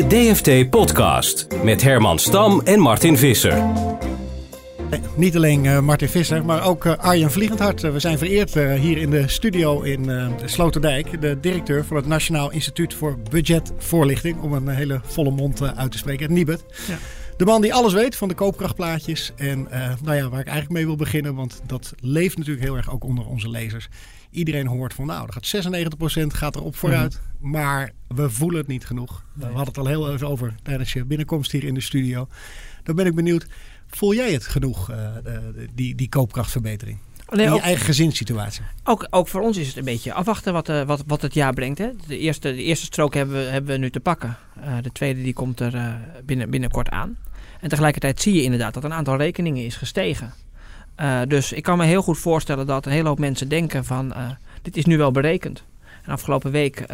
De DFT Podcast met Herman Stam en Martin Visser. Niet alleen uh, Martin Visser, maar ook uh, Arjen Vliegendhart. Uh, we zijn vereerd hier in de studio in Sloterdijk. De directeur van het Nationaal Instituut voor Budgetvoorlichting. Om een hele volle mond uit te spreken. Nibet. Ja. De man die alles weet van de koopkrachtplaatjes. En nou ja, waar ik eigenlijk mee wil beginnen. Want dat leeft natuurlijk heel erg ook onder onze lezers. Iedereen hoort van nou, er gaat 96% gaat erop vooruit. Mhm. Maar we voelen het niet genoeg. We hadden het al heel even over tijdens je binnenkomst hier in de studio. Dan ben ik benieuwd, voel jij het genoeg, uh, die, die koopkrachtverbetering? Nee, in je eigen gezinssituatie. Ook, ook voor ons is het een beetje afwachten wat, uh, wat, wat het jaar brengt. Hè. De, eerste, de eerste strook hebben we, hebben we nu te pakken. Uh, de tweede die komt er binnen, binnenkort aan. En tegelijkertijd zie je inderdaad dat een aantal rekeningen is gestegen. Uh, dus ik kan me heel goed voorstellen dat een hele hoop mensen denken van dit is nu wel berekend. En afgelopen week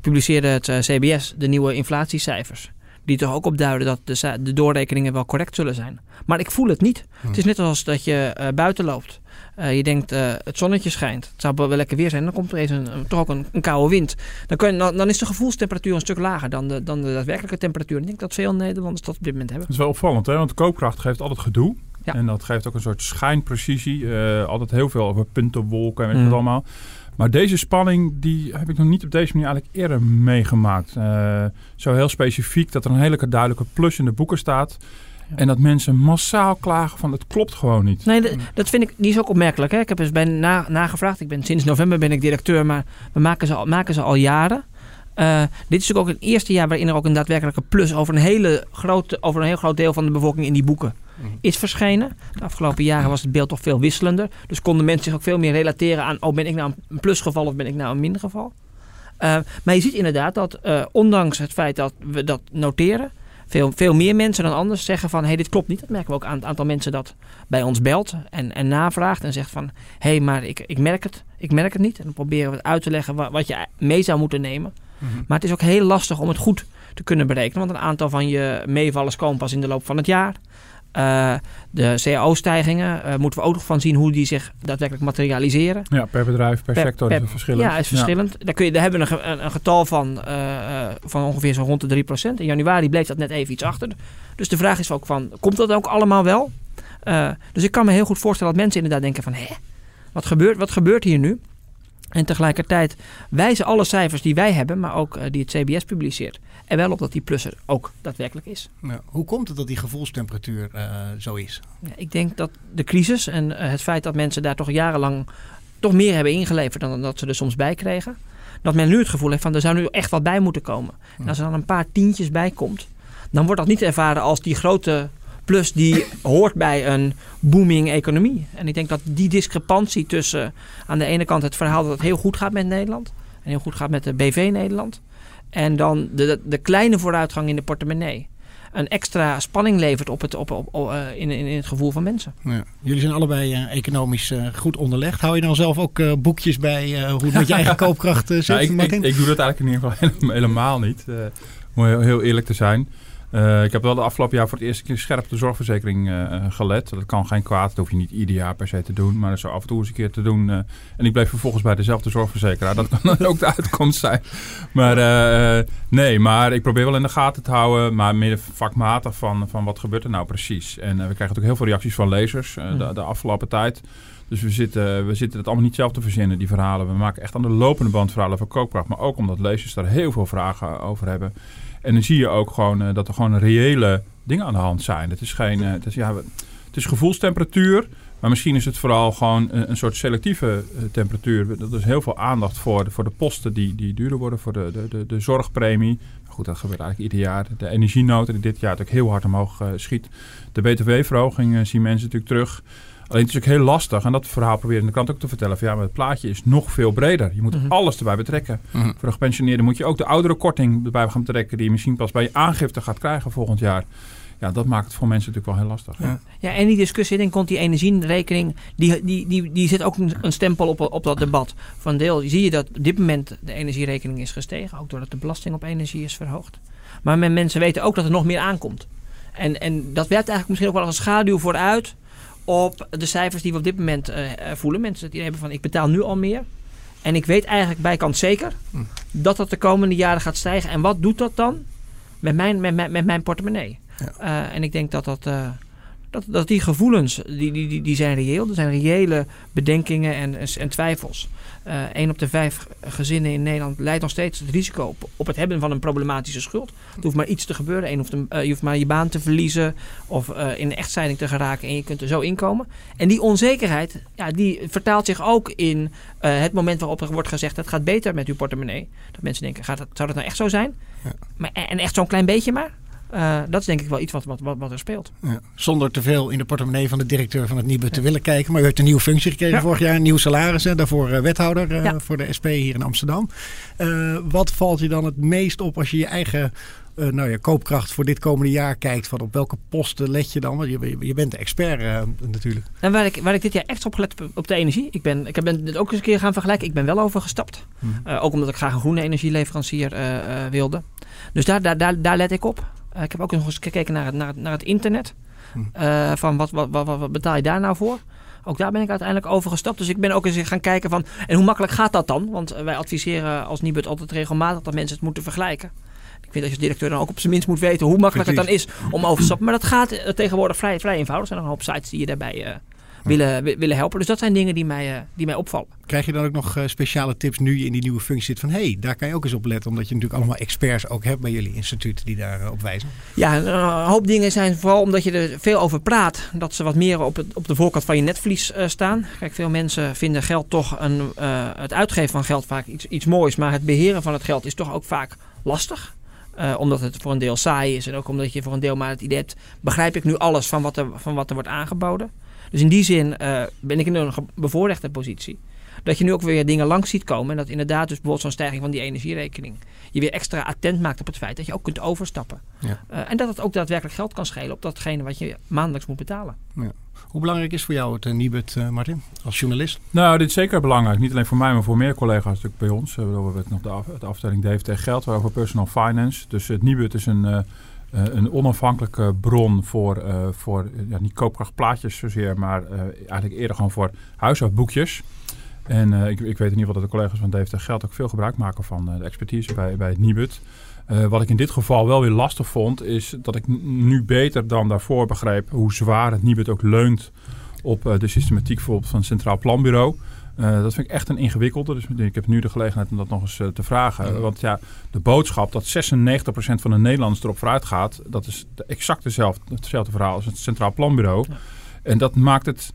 publiceerde het CBS de nieuwe inflatiecijfers die toch ook opduiden dat de, de, doorrekeningen wel correct zullen zijn. Maar ik voel het niet. Hm. Het is net als dat je buiten loopt. Je denkt, het zonnetje schijnt. Het zou wel lekker weer zijn. Dan komt er eens een, toch ook een, een, koude wind. Dan, kun je, dan, dan, is de gevoelstemperatuur een stuk lager dan de, dan de daadwerkelijke temperatuur. ik denk dat veel Nederlanders dat op dit moment hebben. Dat is wel opvallend, hè? want de koopkracht geeft altijd gedoe. Ja. En dat geeft ook een soort schijnprecisie. altijd heel veel over puntenwolken en weet je mm. wat allemaal. Maar deze spanning die heb ik nog niet op deze manier eigenlijk eerder meegemaakt. Uh, zo heel specifiek dat er een hele duidelijke plus in de boeken staat. En dat mensen massaal klagen van het klopt gewoon niet. Nee, dat, vind ik, die is ook opmerkelijk. Hè? Ik heb eens bij na, nagevraagd. Ik ben, sinds november ben ik directeur, maar we maken ze al, maken ze al jaren. Uh, dit is natuurlijk ook het eerste jaar waarin er ook een daadwerkelijke plus over een, hele grote, over een heel groot deel van de bevolking in die boeken Mhm. Is verschenen. De afgelopen jaren was het beeld toch veel wisselender. Dus konden mensen zich ook veel meer relateren aan... oh, ben ik nou een plusgeval of ben ik nou een mindergeval? Uh, maar je ziet inderdaad dat uh, ondanks het feit dat we dat noteren... Veel, veel meer mensen dan anders zeggen van... hé, hey, dit klopt niet. Dat merken we ook aan het aantal mensen dat bij ons belt en, en navraagt... en zegt van, hé, hey, maar ik, ik merk het. Ik merk het niet. En dan proberen we het uit te leggen wat, wat je mee zou moeten nemen. Mhm. Maar het is ook heel lastig om het goed te kunnen berekenen. Want een aantal van je meevallers komen pas in de loop van het jaar. Uh, de cao-stijgingen uh, moeten we ook nog van zien hoe die zich daadwerkelijk materialiseren. Ja, per bedrijf, per, sector per, is het verschillend. Ja, is verschillend. Daar, kun je, daar hebben we een, een getal van, uh, van ongeveer zo rond de 3%. In januari bleef dat net even iets achter. Dus de vraag is ook van, komt dat ook allemaal wel? dus ik kan me heel goed voorstellen dat mensen inderdaad denken van... Hé, wat gebeurt, wat gebeurt hier nu? En tegelijkertijd wijzen alle cijfers die wij hebben, maar ook die het CBS publiceert en wel op dat die plus er ook daadwerkelijk is. Ja, hoe komt het dat die gevoelstemperatuur uh, zo is? Ja, ik denk dat de crisis en uh, het feit dat mensen daar toch jarenlang toch meer hebben ingeleverd dan dat ze er soms bij kregen. Dat men nu het gevoel heeft van er zou nu echt wat bij moeten komen. En als er dan een paar tientjes bij komt, dan wordt dat niet ervaren als die grote plus die hoort bij een booming economie. En ik denk dat die discrepantie tussen aan de ene kant het verhaal dat het heel goed gaat met Nederland en heel goed gaat met de BV Nederland. En dan de, de kleine vooruitgang in de portemonnee een extra spanning levert op het, op, op, uh, in, in, het gevoel van mensen. Ja. Jullie zijn allebei uh, economisch uh, goed onderlegd. Hou je dan zelf ook boekjes bij hoe het met je eigen koopkracht zit? Ik, ik, ik, doe dat eigenlijk in ieder geval helemaal niet. om heel, heel eerlijk te zijn. Uh, ik heb wel de afgelopen jaar voor het eerste keer scherp de zorgverzekering uh, gelet. Dat kan geen kwaad, dat hoef je niet ieder jaar per se te doen. Maar dat zo af en toe eens een keer te doen. Uh, en ik bleef vervolgens bij dezelfde zorgverzekeraar. Dat kan dan ook de uitkomst zijn. Maar nee, maar ik probeer wel in de gaten te houden. Maar meer vakmatig van, van wat gebeurt er nou precies. En we krijgen natuurlijk heel veel reacties van lezers de, de, afgelopen tijd. Dus we zitten, we zitten het allemaal niet zelf te verzinnen, die verhalen. We maken echt aan de lopende band verhalen van koopkracht. Maar ook omdat lezers daar heel veel vragen over hebben. En dan zie je ook gewoon uh, dat er gewoon reële dingen aan de hand zijn. Het is geen, uh, het is, ja, het is gevoelstemperatuur. Maar misschien is het vooral gewoon een, een soort selectieve temperatuur. Dat is heel veel aandacht voor de, voor de posten die, die duurder worden. Voor de, de, de, zorgpremie. Goed, dat gebeurt eigenlijk ieder jaar. De energienoten die dit jaar natuurlijk heel hard omhoog schiet. De btw-verhoging zien mensen natuurlijk terug. Alleen het is ook heel lastig, en dat verhaal probeer in de krant ook te vertellen. Van, ja, maar het plaatje is nog veel breder. Je moet Mhm. alles erbij betrekken. Mhm. Voor de gepensioneerden moet je ook de oudere korting erbij gaan betrekken. Die je misschien pas bij je aangifte gaat krijgen volgend jaar. Ja, dat maakt het voor mensen natuurlijk wel heel lastig. Ja. Ja, en die discussie, denk ik, komt die energierekening, die, die, die, die zet ook een, een stempel op, op dat debat. Van deel zie je dat op dit moment de energierekening is gestegen, ook doordat de belasting op energie is verhoogd. Maar men, mensen weten ook dat er nog meer aankomt. En, en dat werkt eigenlijk misschien ook wel als een schaduw vooruit op de cijfers die we op dit moment eh, eh, voelen. Mensen die hebben van ik betaal nu al meer. En ik weet eigenlijk bijkant zeker Hm. dat dat de komende jaren gaat stijgen. En wat doet dat dan met mijn, met, mijn- met mijn portemonnee? Ja. Eh, en ik denk dat, dat, dat, dat die gevoelens, die, die, die, die zijn reëel. Er zijn reële bedenkingen en, en twijfels. Eén op de vijf gezinnen in Nederland leidt nog steeds het risico op, op het hebben van een problematische schuld. Er hoeft maar iets te gebeuren. Eén hoeft een, eh, je hoeft maar je baan te verliezen of eh, in een echtscheiding te geraken en je kunt er zo inkomen. En die onzekerheid, ja, die vertaalt zich ook in eh, het moment waarop er wordt gezegd het gaat beter met uw portemonnee. Dat mensen denken, gaat dat, zou dat nou echt zo zijn? Ja. Maar, en echt zo'n klein beetje maar? Eh, dat is denk ik wel iets wat, wat, wat, wat er speelt. Ja. Zonder te veel in de portemonnee van de directeur van het Nibud te willen kijken. Maar u heeft een nieuwe functie gekregen Ja. vorig jaar. Een nieuw salaris. Hè, daarvoor eh, wethouder eh, voor de SP hier in Amsterdam. Wat valt je dan het meest op als je je eigen nou ja, koopkracht voor dit komende jaar kijkt? Van op welke posten let je dan? Want je, je bent de expert natuurlijk. En waar ik, waar ik dit jaar echt op gelet heb op de energie. Ik ben, ik ben dit ook eens een keer gaan vergelijken. Ik ben wel overgestapt. Eh, ook omdat ik graag een groene energieleverancier wilde. Dus daar, daar, daar, daar let ik op. Eh, ik heb ook nog eens gekeken naar het, naar het, naar het internet. Mhm. Eh, van wat, wat, wat, betaal je daar nou voor? Ook daar ben ik uiteindelijk overgestapt. Dus ik ben ook eens gaan kijken van... En hoe makkelijk gaat dat dan? Want eh, wij adviseren als Nibud altijd regelmatig dat mensen het moeten vergelijken. Ik vind dat je als directeur dan ook op zijn minst moet weten hoe makkelijk het dan is om over te stappen. Maar dat gaat tegenwoordig vrij, vrij eenvoudig. Er zijn nog een hoop sites die je daarbij willen, wi- willen helpen. Dus dat zijn dingen die mij, eh, die mij opvallen. Krijg je dan ook nog eh, speciale tips nu je in die nieuwe functie zit? Van hé, hey, daar kan je ook eens op letten. Omdat je natuurlijk allemaal experts ook hebt bij jullie instituut die daarop op wijzen. Ja, een eh, hoop dingen zijn vooral omdat je er veel over praat. Dat ze wat meer op, het, op de voorkant van je netvlies eh, staan. Kijk, veel mensen vinden geld toch een, eh, het uitgeven van geld vaak iets, iets moois. Maar het beheren van het geld is toch ook vaak lastig. Eh, omdat het voor een deel saai is en ook omdat je voor een deel maar het idee hebt: begrijp ik nu alles van wat er, van wat er wordt aangeboden? Dus in die zin eh, ben ik in een bevoorrechte positie. Dat je nu ook weer dingen langs ziet komen. En dat inderdaad, dus bijvoorbeeld zo'n stijging van die energierekening. je weer extra attent maakt op het feit dat je ook kunt overstappen. Ja. Eh, en dat het ook daadwerkelijk geld kan schelen op datgene wat je maandelijks moet betalen. Hoe belangrijk is voor jou het uh, Nibud, uh, Martin, als journalist? Nou, dit is zeker belangrijk. Niet alleen voor mij, maar voor meer collega's natuurlijk bij ons. We hebben nog de, af, de afdeling DFT Geld, over personal finance. Dus het Nibud is een, uh, een onafhankelijke bron voor, uh, voor ja, niet koopkrachtplaatjes zozeer, maar uh, eigenlijk eerder gewoon voor huishoudboekjes. En ik, ik, weet in ieder geval dat de collega's van DFT Geld ook veel gebruik maken van de expertise bij, bij het Nibud. Wat ik in dit geval wel weer lastig vond, is dat ik nu beter dan daarvoor begreep hoe zwaar het Nibud ook leunt op de systematiek bijvoorbeeld van het Centraal Planbureau. Uh, dat vind ik echt een ingewikkelde. Dus ik heb nu de gelegenheid om dat nog eens uh, te vragen. Ja. Want ja, de boodschap dat 96% van de Nederlanders erop vooruit gaat, dat is exact dezelfde, hetzelfde verhaal als het Centraal Planbureau. Ja. En dat maakt het.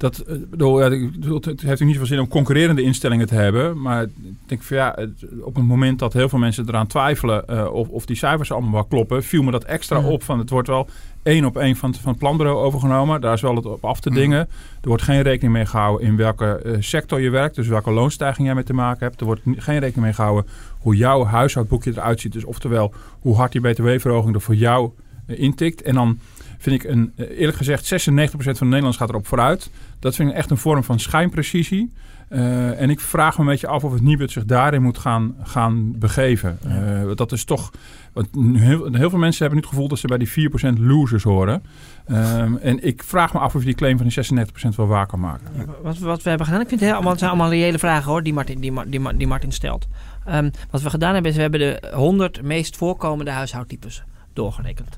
Dat, eh, bedoel, het heeft niet zoveel zin om concurrerende instellingen te hebben. Maar ik denk van ja, op het moment dat heel veel mensen eraan twijfelen uh, of, of die cijfers allemaal wel kloppen, viel me dat extra ja. op. Van het wordt wel één op één van, van het planbureau overgenomen. Daar is wel het op af te dingen. Er wordt geen rekening mee gehouden in welke uh, sector je werkt. Dus welke loonstijging jij mee te maken hebt. Er wordt geen rekening mee gehouden hoe jouw huishoudboekje eruit ziet. Dus oftewel hoe hard die btw-verhoging er voor jou uh, intikt. En dan vind ik een, eerlijk gezegd 96% van de Nederlanders gaat erop vooruit. Dat vind ik echt een vorm van schijnprecisie. Uh, en ik vraag me een beetje af of het Nibud zich daarin moet gaan, gaan begeven. Ja. Uh, dat is toch. Want heel, heel, veel mensen hebben nu het gevoel dat ze bij die 4% losers horen. Um, en ik vraag me af of je die claim van die 36% wel waar kan maken. Ja. Wat, wat we hebben gedaan, ik vind het, allemaal, het zijn allemaal reële vragen hoor, die Martin, die, die, die Martin stelt. Um, wat we gedaan hebben, is we hebben de 100 meest voorkomende huishoudtypes doorgerekend.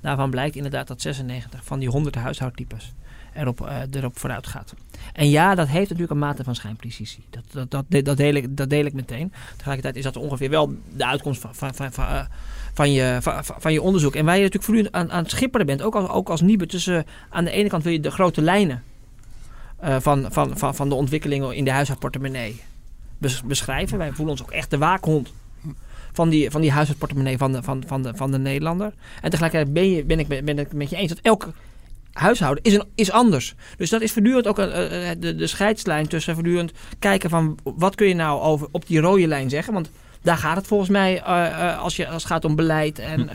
Daarvan blijkt inderdaad dat 96 van die 100 huishoudtypes erop, uh, erop vooruit gaat. En ja, dat heeft natuurlijk een mate van schijnprecisie. Dat, dat, dat, dat, deel, ik, dat deel ik meteen. Tegelijkertijd is dat ongeveer wel de uitkomst van, van, van, van, van, je, van, van je onderzoek. En waar je natuurlijk voortdurend aan, aan het schipperen bent, ook als, ook als Niebe, tussen uh, aan de ene kant wil je de grote lijnen van, van, van, van de ontwikkelingen in de huishoudportemonnee bes, beschrijven. Wij voelen ons ook echt de waakhond van die, van die huishoudportemonnee van de, van, van, de, van de Nederlander. En tegelijkertijd ben, je, ben, ik, ben ik met je eens dat elke huishouden is, een, is anders. Dus dat is voortdurend ook een, eh, de, de scheidslijn tussen voortdurend kijken van wat kun je nou over op die rode lijn zeggen. Want daar gaat het volgens mij, uh, als, je, als het gaat om beleid en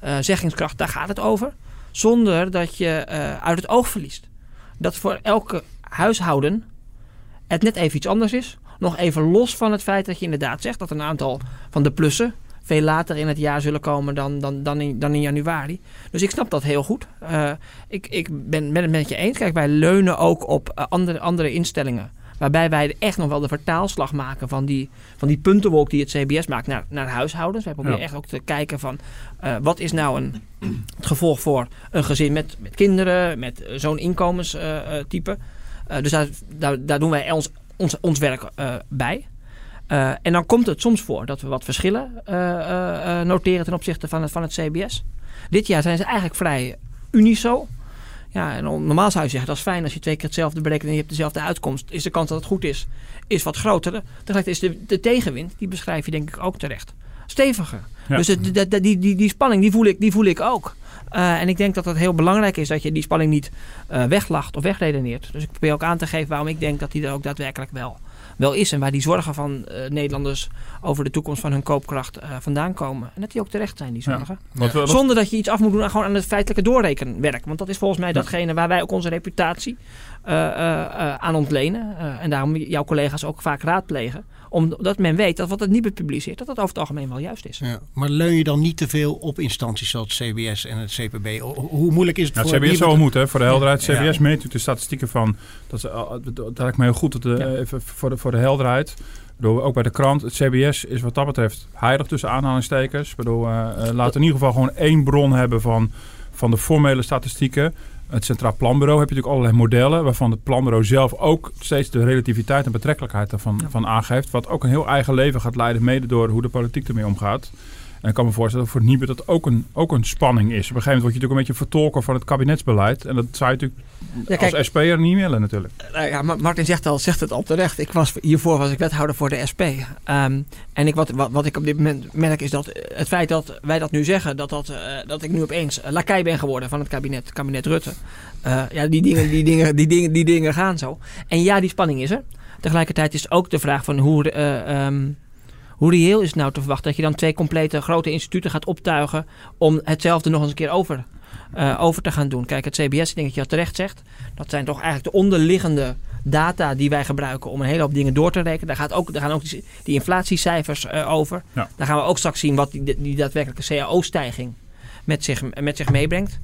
hm. zeggingskracht, daar gaat het over. Zonder dat je uit het oog verliest. Dat voor elke huishouden het net even iets anders is. Nog even los van het feit dat je inderdaad zegt dat een aantal van de plussen veel later in het jaar zullen komen dan, dan, dan, in, dan in januari. Dus ik snap dat heel goed. Uh, ik, ik ben, ben het met je eens. Kijk, wij leunen ook op uh, andere, andere instellingen. Waarbij wij echt nog wel de vertaalslag maken van die, van die puntenwolk die het CBS maakt naar, naar huishoudens. Wij proberen echt ook te kijken van uh, wat is nou een, het gevolg voor een gezin met, met kinderen, met zo'n inkomenstype. dus daar, daar, daar, doen wij ons, ons, ons werk bij. Uh, en dan komt het soms voor dat we wat verschillen uh, uh, noteren ten opzichte van het, van het CBS. Dit jaar zijn ze eigenlijk vrij uniso. Ja, en normaal zou je zeggen dat is fijn als je twee keer hetzelfde berekent en je hebt dezelfde uitkomst. Is de kans dat het goed is, is wat groter. Tegelijkertijd is de, de tegenwind, die beschrijf je denk ik ook terecht, steviger. Dus het, die, die, die, spanning, die voel ik, die voel ik ook. en ik denk dat het heel belangrijk is dat je die spanning niet weglacht of wegredeneert. Dus ik probeer ook aan te geven waarom ik denk dat die er ook daadwerkelijk wel wel is. En waar die zorgen van uh, Nederlanders over de toekomst van hun koopkracht uh, vandaan komen. En dat die ook terecht zijn, die zorgen. Ja. Zonder dat je iets af moet doen aan, gewoon aan het feitelijke doorrekenwerk. Want dat is volgens mij datgene waar wij ook onze reputatie aan ontlenen. en daarom jouw collega's ook vaak raadplegen omdat men weet dat wat het niet publiceert, dat dat over het algemeen wel juist is. Ja, maar leun je dan niet te veel op instanties zoals CBS en het CPB? Hoe moeilijk is het nou, voor... Het CBS zou moeten, voor de helderheid. CBS ja. meet de statistieken van... Dat, dat lijkt me heel goed, dat de, even voor de, voor de helderheid... Bedoel, ook bij de krant, het CBS is wat dat betreft heilig tussen aanhalingstekens. Bedoel, uh, laat in ieder geval gewoon één bron hebben van, van de formele statistieken het Centraal Planbureau heb je natuurlijk allerlei modellen... waarvan het planbureau zelf ook steeds de relativiteit en betrekkelijkheid daarvan van aangeeft. Wat ook een heel eigen leven gaat leiden, mede door hoe de politiek ermee omgaat. En ik kan me voorstellen dat voor Niebe dat ook een, ook een spanning is. Op een gegeven moment word je natuurlijk een beetje vertolker van het kabinetsbeleid. En dat zou je natuurlijk ja, kijk, als SP'er niet willen natuurlijk. Nou ja, Martin zegt, al, zegt het al terecht. Ik was, hiervoor was ik wethouder voor de SP. Um, en ik, wat, wat, wat, ik op dit moment merk is dat het feit dat wij dat nu zeggen... dat, dat, uh, dat ik nu opeens lakai ben geworden van het kabinet, kabinet Rutte. Uh, ja, die dingen, die, dingen, die, dingen, die dingen gaan zo. En ja, die spanning is er. Tegelijkertijd is ook de vraag van hoe... Uh, um, hoe reëel is het nou te verwachten dat je dan twee complete grote instituten gaat optuigen om hetzelfde nog eens een keer over, uh, over te gaan doen? Kijk, het CBS, denk ik dat je terecht zegt, dat zijn toch eigenlijk de onderliggende data die wij gebruiken om een hele hoop dingen door te rekenen. Daar, gaat ook, daar gaan ook die, die inflatiecijfers uh, over. Ja. Daar gaan we ook straks zien wat die, die daadwerkelijke CAO-stijging met zich, met zich meebrengt.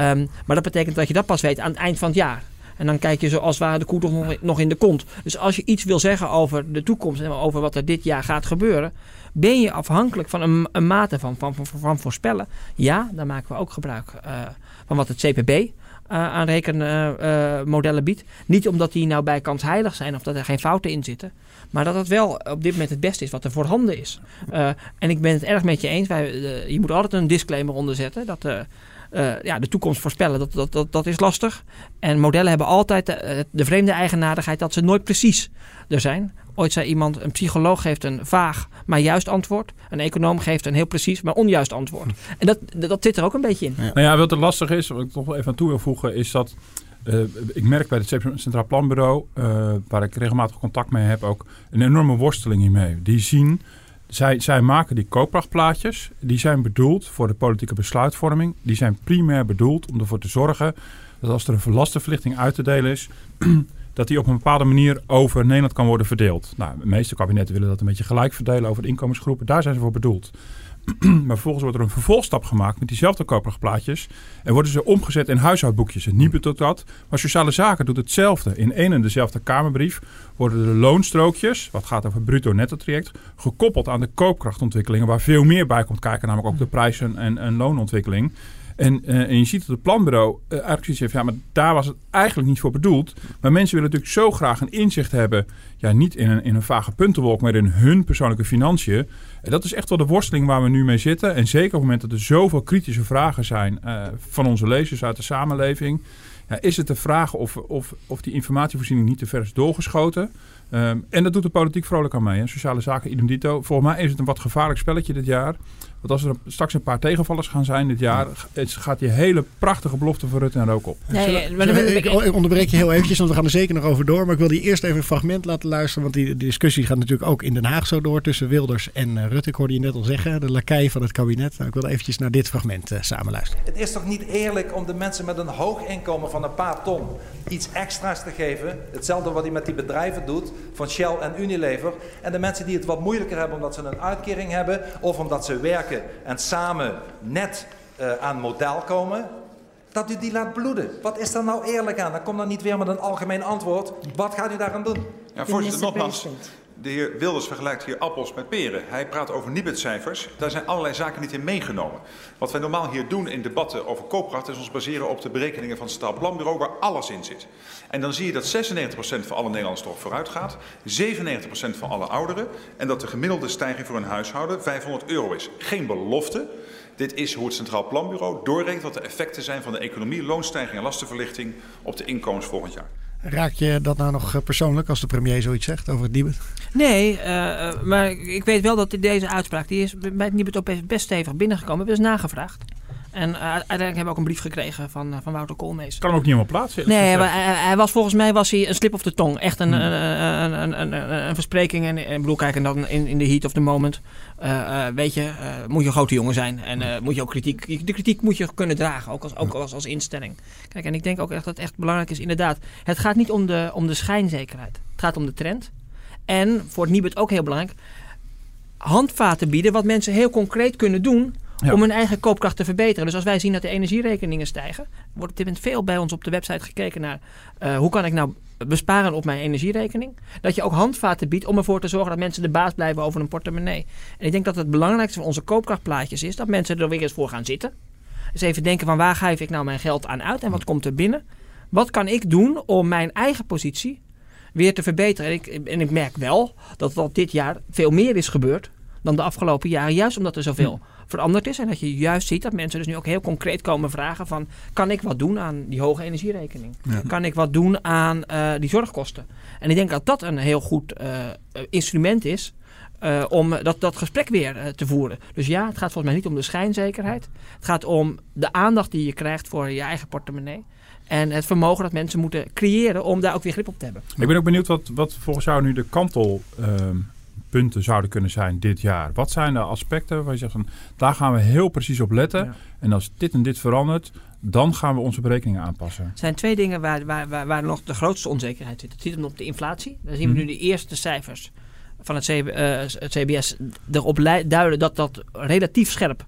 Um, maar dat betekent dat je dat pas weet aan het eind van het jaar. En dan kijk je zoals waar de koe toch nog in de kont. Dus als je iets wil zeggen over de toekomst en over wat er dit jaar gaat gebeuren, ben je afhankelijk van een, een mate van, van, van, voorspellen. Ja, daar maken we ook gebruik uh, van wat het CPB uh, aan rekenmodellen biedt. Niet omdat die nou bijkans heilig zijn of dat er geen fouten in zitten. Maar dat het wel op dit moment het beste is wat er voorhanden is. en ik ben het erg met je eens. Wij, je moet altijd een disclaimer onderzetten. Dat uh, ja, de toekomst voorspellen, dat, dat, dat, dat is lastig. En modellen hebben altijd de, de vreemde eigenaardigheid dat ze nooit precies er zijn. Ooit zei iemand, een psycholoog geeft een vaag, maar juist antwoord. Een econoom geeft een heel precies, maar onjuist antwoord. En dat, dat zit er ook een beetje in. Ja. Nou ja, wat er lastig is, wat ik toch even aan toe wil voegen, is dat... Uh, ik merk bij het Centraal Planbureau, uh, waar ik regelmatig contact mee heb, ook een enorme worsteling hiermee. Die zien zij, zij maken die koopkrachtplaatjes. Die zijn bedoeld voor de politieke besluitvorming. Die zijn primair bedoeld om ervoor te zorgen dat als er een lastenverlichting uit te delen is, dat die op een bepaalde manier over Nederland kan worden verdeeld. Nou, de meeste kabinetten willen dat een beetje gelijk verdelen over de inkomensgroepen. Daar zijn ze voor bedoeld. maar vervolgens wordt er een vervolgstap gemaakt met diezelfde koperplaatjes. En worden ze omgezet in huishoudboekjes. Het NIBE doet dat, maar Sociale Zaken doet hetzelfde. In één en dezelfde Kamerbrief worden de loonstrookjes, wat gaat over bruto-netto traject, gekoppeld aan de koopkrachtontwikkelingen, waar veel meer bij komt kijken, namelijk ook de prijzen en, en loonontwikkeling. En, uh, en, je ziet dat het planbureau uh, eigenlijk zoiets heeft, ja, maar daar was het eigenlijk niet voor bedoeld. Maar mensen willen natuurlijk zo graag een inzicht hebben, ja, niet in een, in een vage puntenwolk, maar in hun persoonlijke financiën. En dat is echt wel de worsteling waar we nu mee zitten. En zeker op het moment dat er zoveel kritische vragen zijn uh, van onze lezers uit de samenleving. Ja, is het de vraag of, of, of die informatievoorziening niet te ver is doorgeschoten? Ehm, en dat doet de politiek vrolijk aan mee. Hè? Sociale zaken, idem dito. Volgens mij is het een wat gevaarlijk spelletje dit jaar. Want als er straks een paar tegenvallers gaan zijn dit jaar, gaat die hele prachtige belofte van Rutte en Rook op. Nee, maar dan ik, ik onderbreek je heel eventjes, want we gaan er zeker nog over door. Maar ik wil die eerst even een fragment laten luisteren. Want die, discussie gaat natuurlijk ook in Den Haag zo door tussen Wilders en uh, Rutte. Ik hoorde je net al zeggen, de lakij van het kabinet. Nou, ik wil eventjes naar dit fragment uh, samen luisteren. Het is toch niet eerlijk om de mensen met een hoog inkomen van een paar ton iets extra's te geven. Hetzelfde wat hij met die bedrijven doet, van Shell en Unilever. En de mensen die het wat moeilijker hebben omdat ze een uitkering hebben of omdat ze werken en samen net uh, aan model komen, dat u die laat bloeden. Wat is daar nou eerlijk aan? Dan kom dan niet weer met een algemeen antwoord. Wat gaat u daaraan doen? Ja, voorzitter, nogmaals. De heer Wilders vergelijkt hier appels met peren. Hij praat over Nibud-cijfers. Daar zijn allerlei zaken niet in meegenomen. Wat wij normaal hier doen in debatten over koopkracht... is ons baseren op de berekeningen van het Staal Planbureau... waar alles in zit. En dan zie je dat 96% van alle Nederlanders toch vooruit gaat. 97% van alle ouderen. En dat de gemiddelde stijging voor een huishouden 500 euro is. Geen belofte. Dit is hoe het Centraal Planbureau doorrekent wat de effecten zijn van de economie, loonstijging en lastenverlichting op de inkomens volgend jaar. Raak je dat nou nog eh, persoonlijk als de premier zoiets zegt over het Nibud? Nee, uh, maar ik weet wel dat deze uitspraak, die is bij het Nibud ook best stevig binnengekomen. We hebben nagevraagd. En uh, uiteindelijk hebben we ook een brief gekregen van, uh, van Wouter Koolmees. Kan ook niet helemaal plaatsen. Nee, maar hij, hij, was volgens mij was hij een slip of de tong. Echt een, hmm. een, een, een, een, verspreking. En, en bedoel, kijk, en dan in, in de heat of the moment. Uh, weet je, moet je een grote jongen zijn. En moet je ook kritiek. De kritiek moet je kunnen dragen, ook als, ook als, als instelling. Kijk, en ik denk ook echt dat het echt belangrijk is, inderdaad. Het gaat niet om de, om de schijnzekerheid. Het gaat om de trend. En voor het Nibud ook heel belangrijk. Handvaten bieden wat mensen heel concreet kunnen doen om hun eigen koopkracht te verbeteren. Dus als wij zien dat de energierekeningen stijgen, wordt op dit moment veel bij ons op de website gekeken naar uh, hoe kan ik nou besparen op mijn energierekening. Dat je ook handvaten biedt om ervoor te zorgen dat mensen de baas blijven over een portemonnee. En ik denk dat het belangrijkste van onze koopkrachtplaatjes is dat mensen er weer eens voor gaan zitten. Dus even denken van waar geef ik nou mijn geld aan uit en wat komt er binnen? Wat kan ik doen om mijn eigen positie weer te verbeteren? En ik, en ik merk wel dat dat dit jaar veel meer is gebeurd dan de afgelopen jaren. Juist omdat er zoveel veranderd is. En dat je juist ziet dat mensen dus nu ook heel concreet komen vragen van... kan ik wat doen aan die hoge energierekening? Kan ik wat doen aan uh, die zorgkosten? En ik denk dat dat een heel goed uh, instrument is... Uh, om dat, dat gesprek weer te voeren. Dus ja, het gaat volgens mij niet om de schijnzekerheid. Het gaat om de aandacht die je krijgt voor je eigen portemonnee. En het vermogen dat mensen moeten creëren om daar ook weer grip op te hebben. Ik ben ook benieuwd wat, wat volgens jou nu de kantel ehm, punten zouden kunnen zijn dit jaar? Wat zijn de aspecten waar je zegt van daar gaan we heel precies op letten. En als dit en dit verandert, dan gaan we onze berekeningen aanpassen. Er zijn twee dingen waar, waar, waar, waar nog de grootste onzekerheid zit. Het zit hem op de inflatie. Daar zien we mhm. nu de eerste cijfers van het, CB, uh, eh, het CBS erop duiden dat dat relatief scherp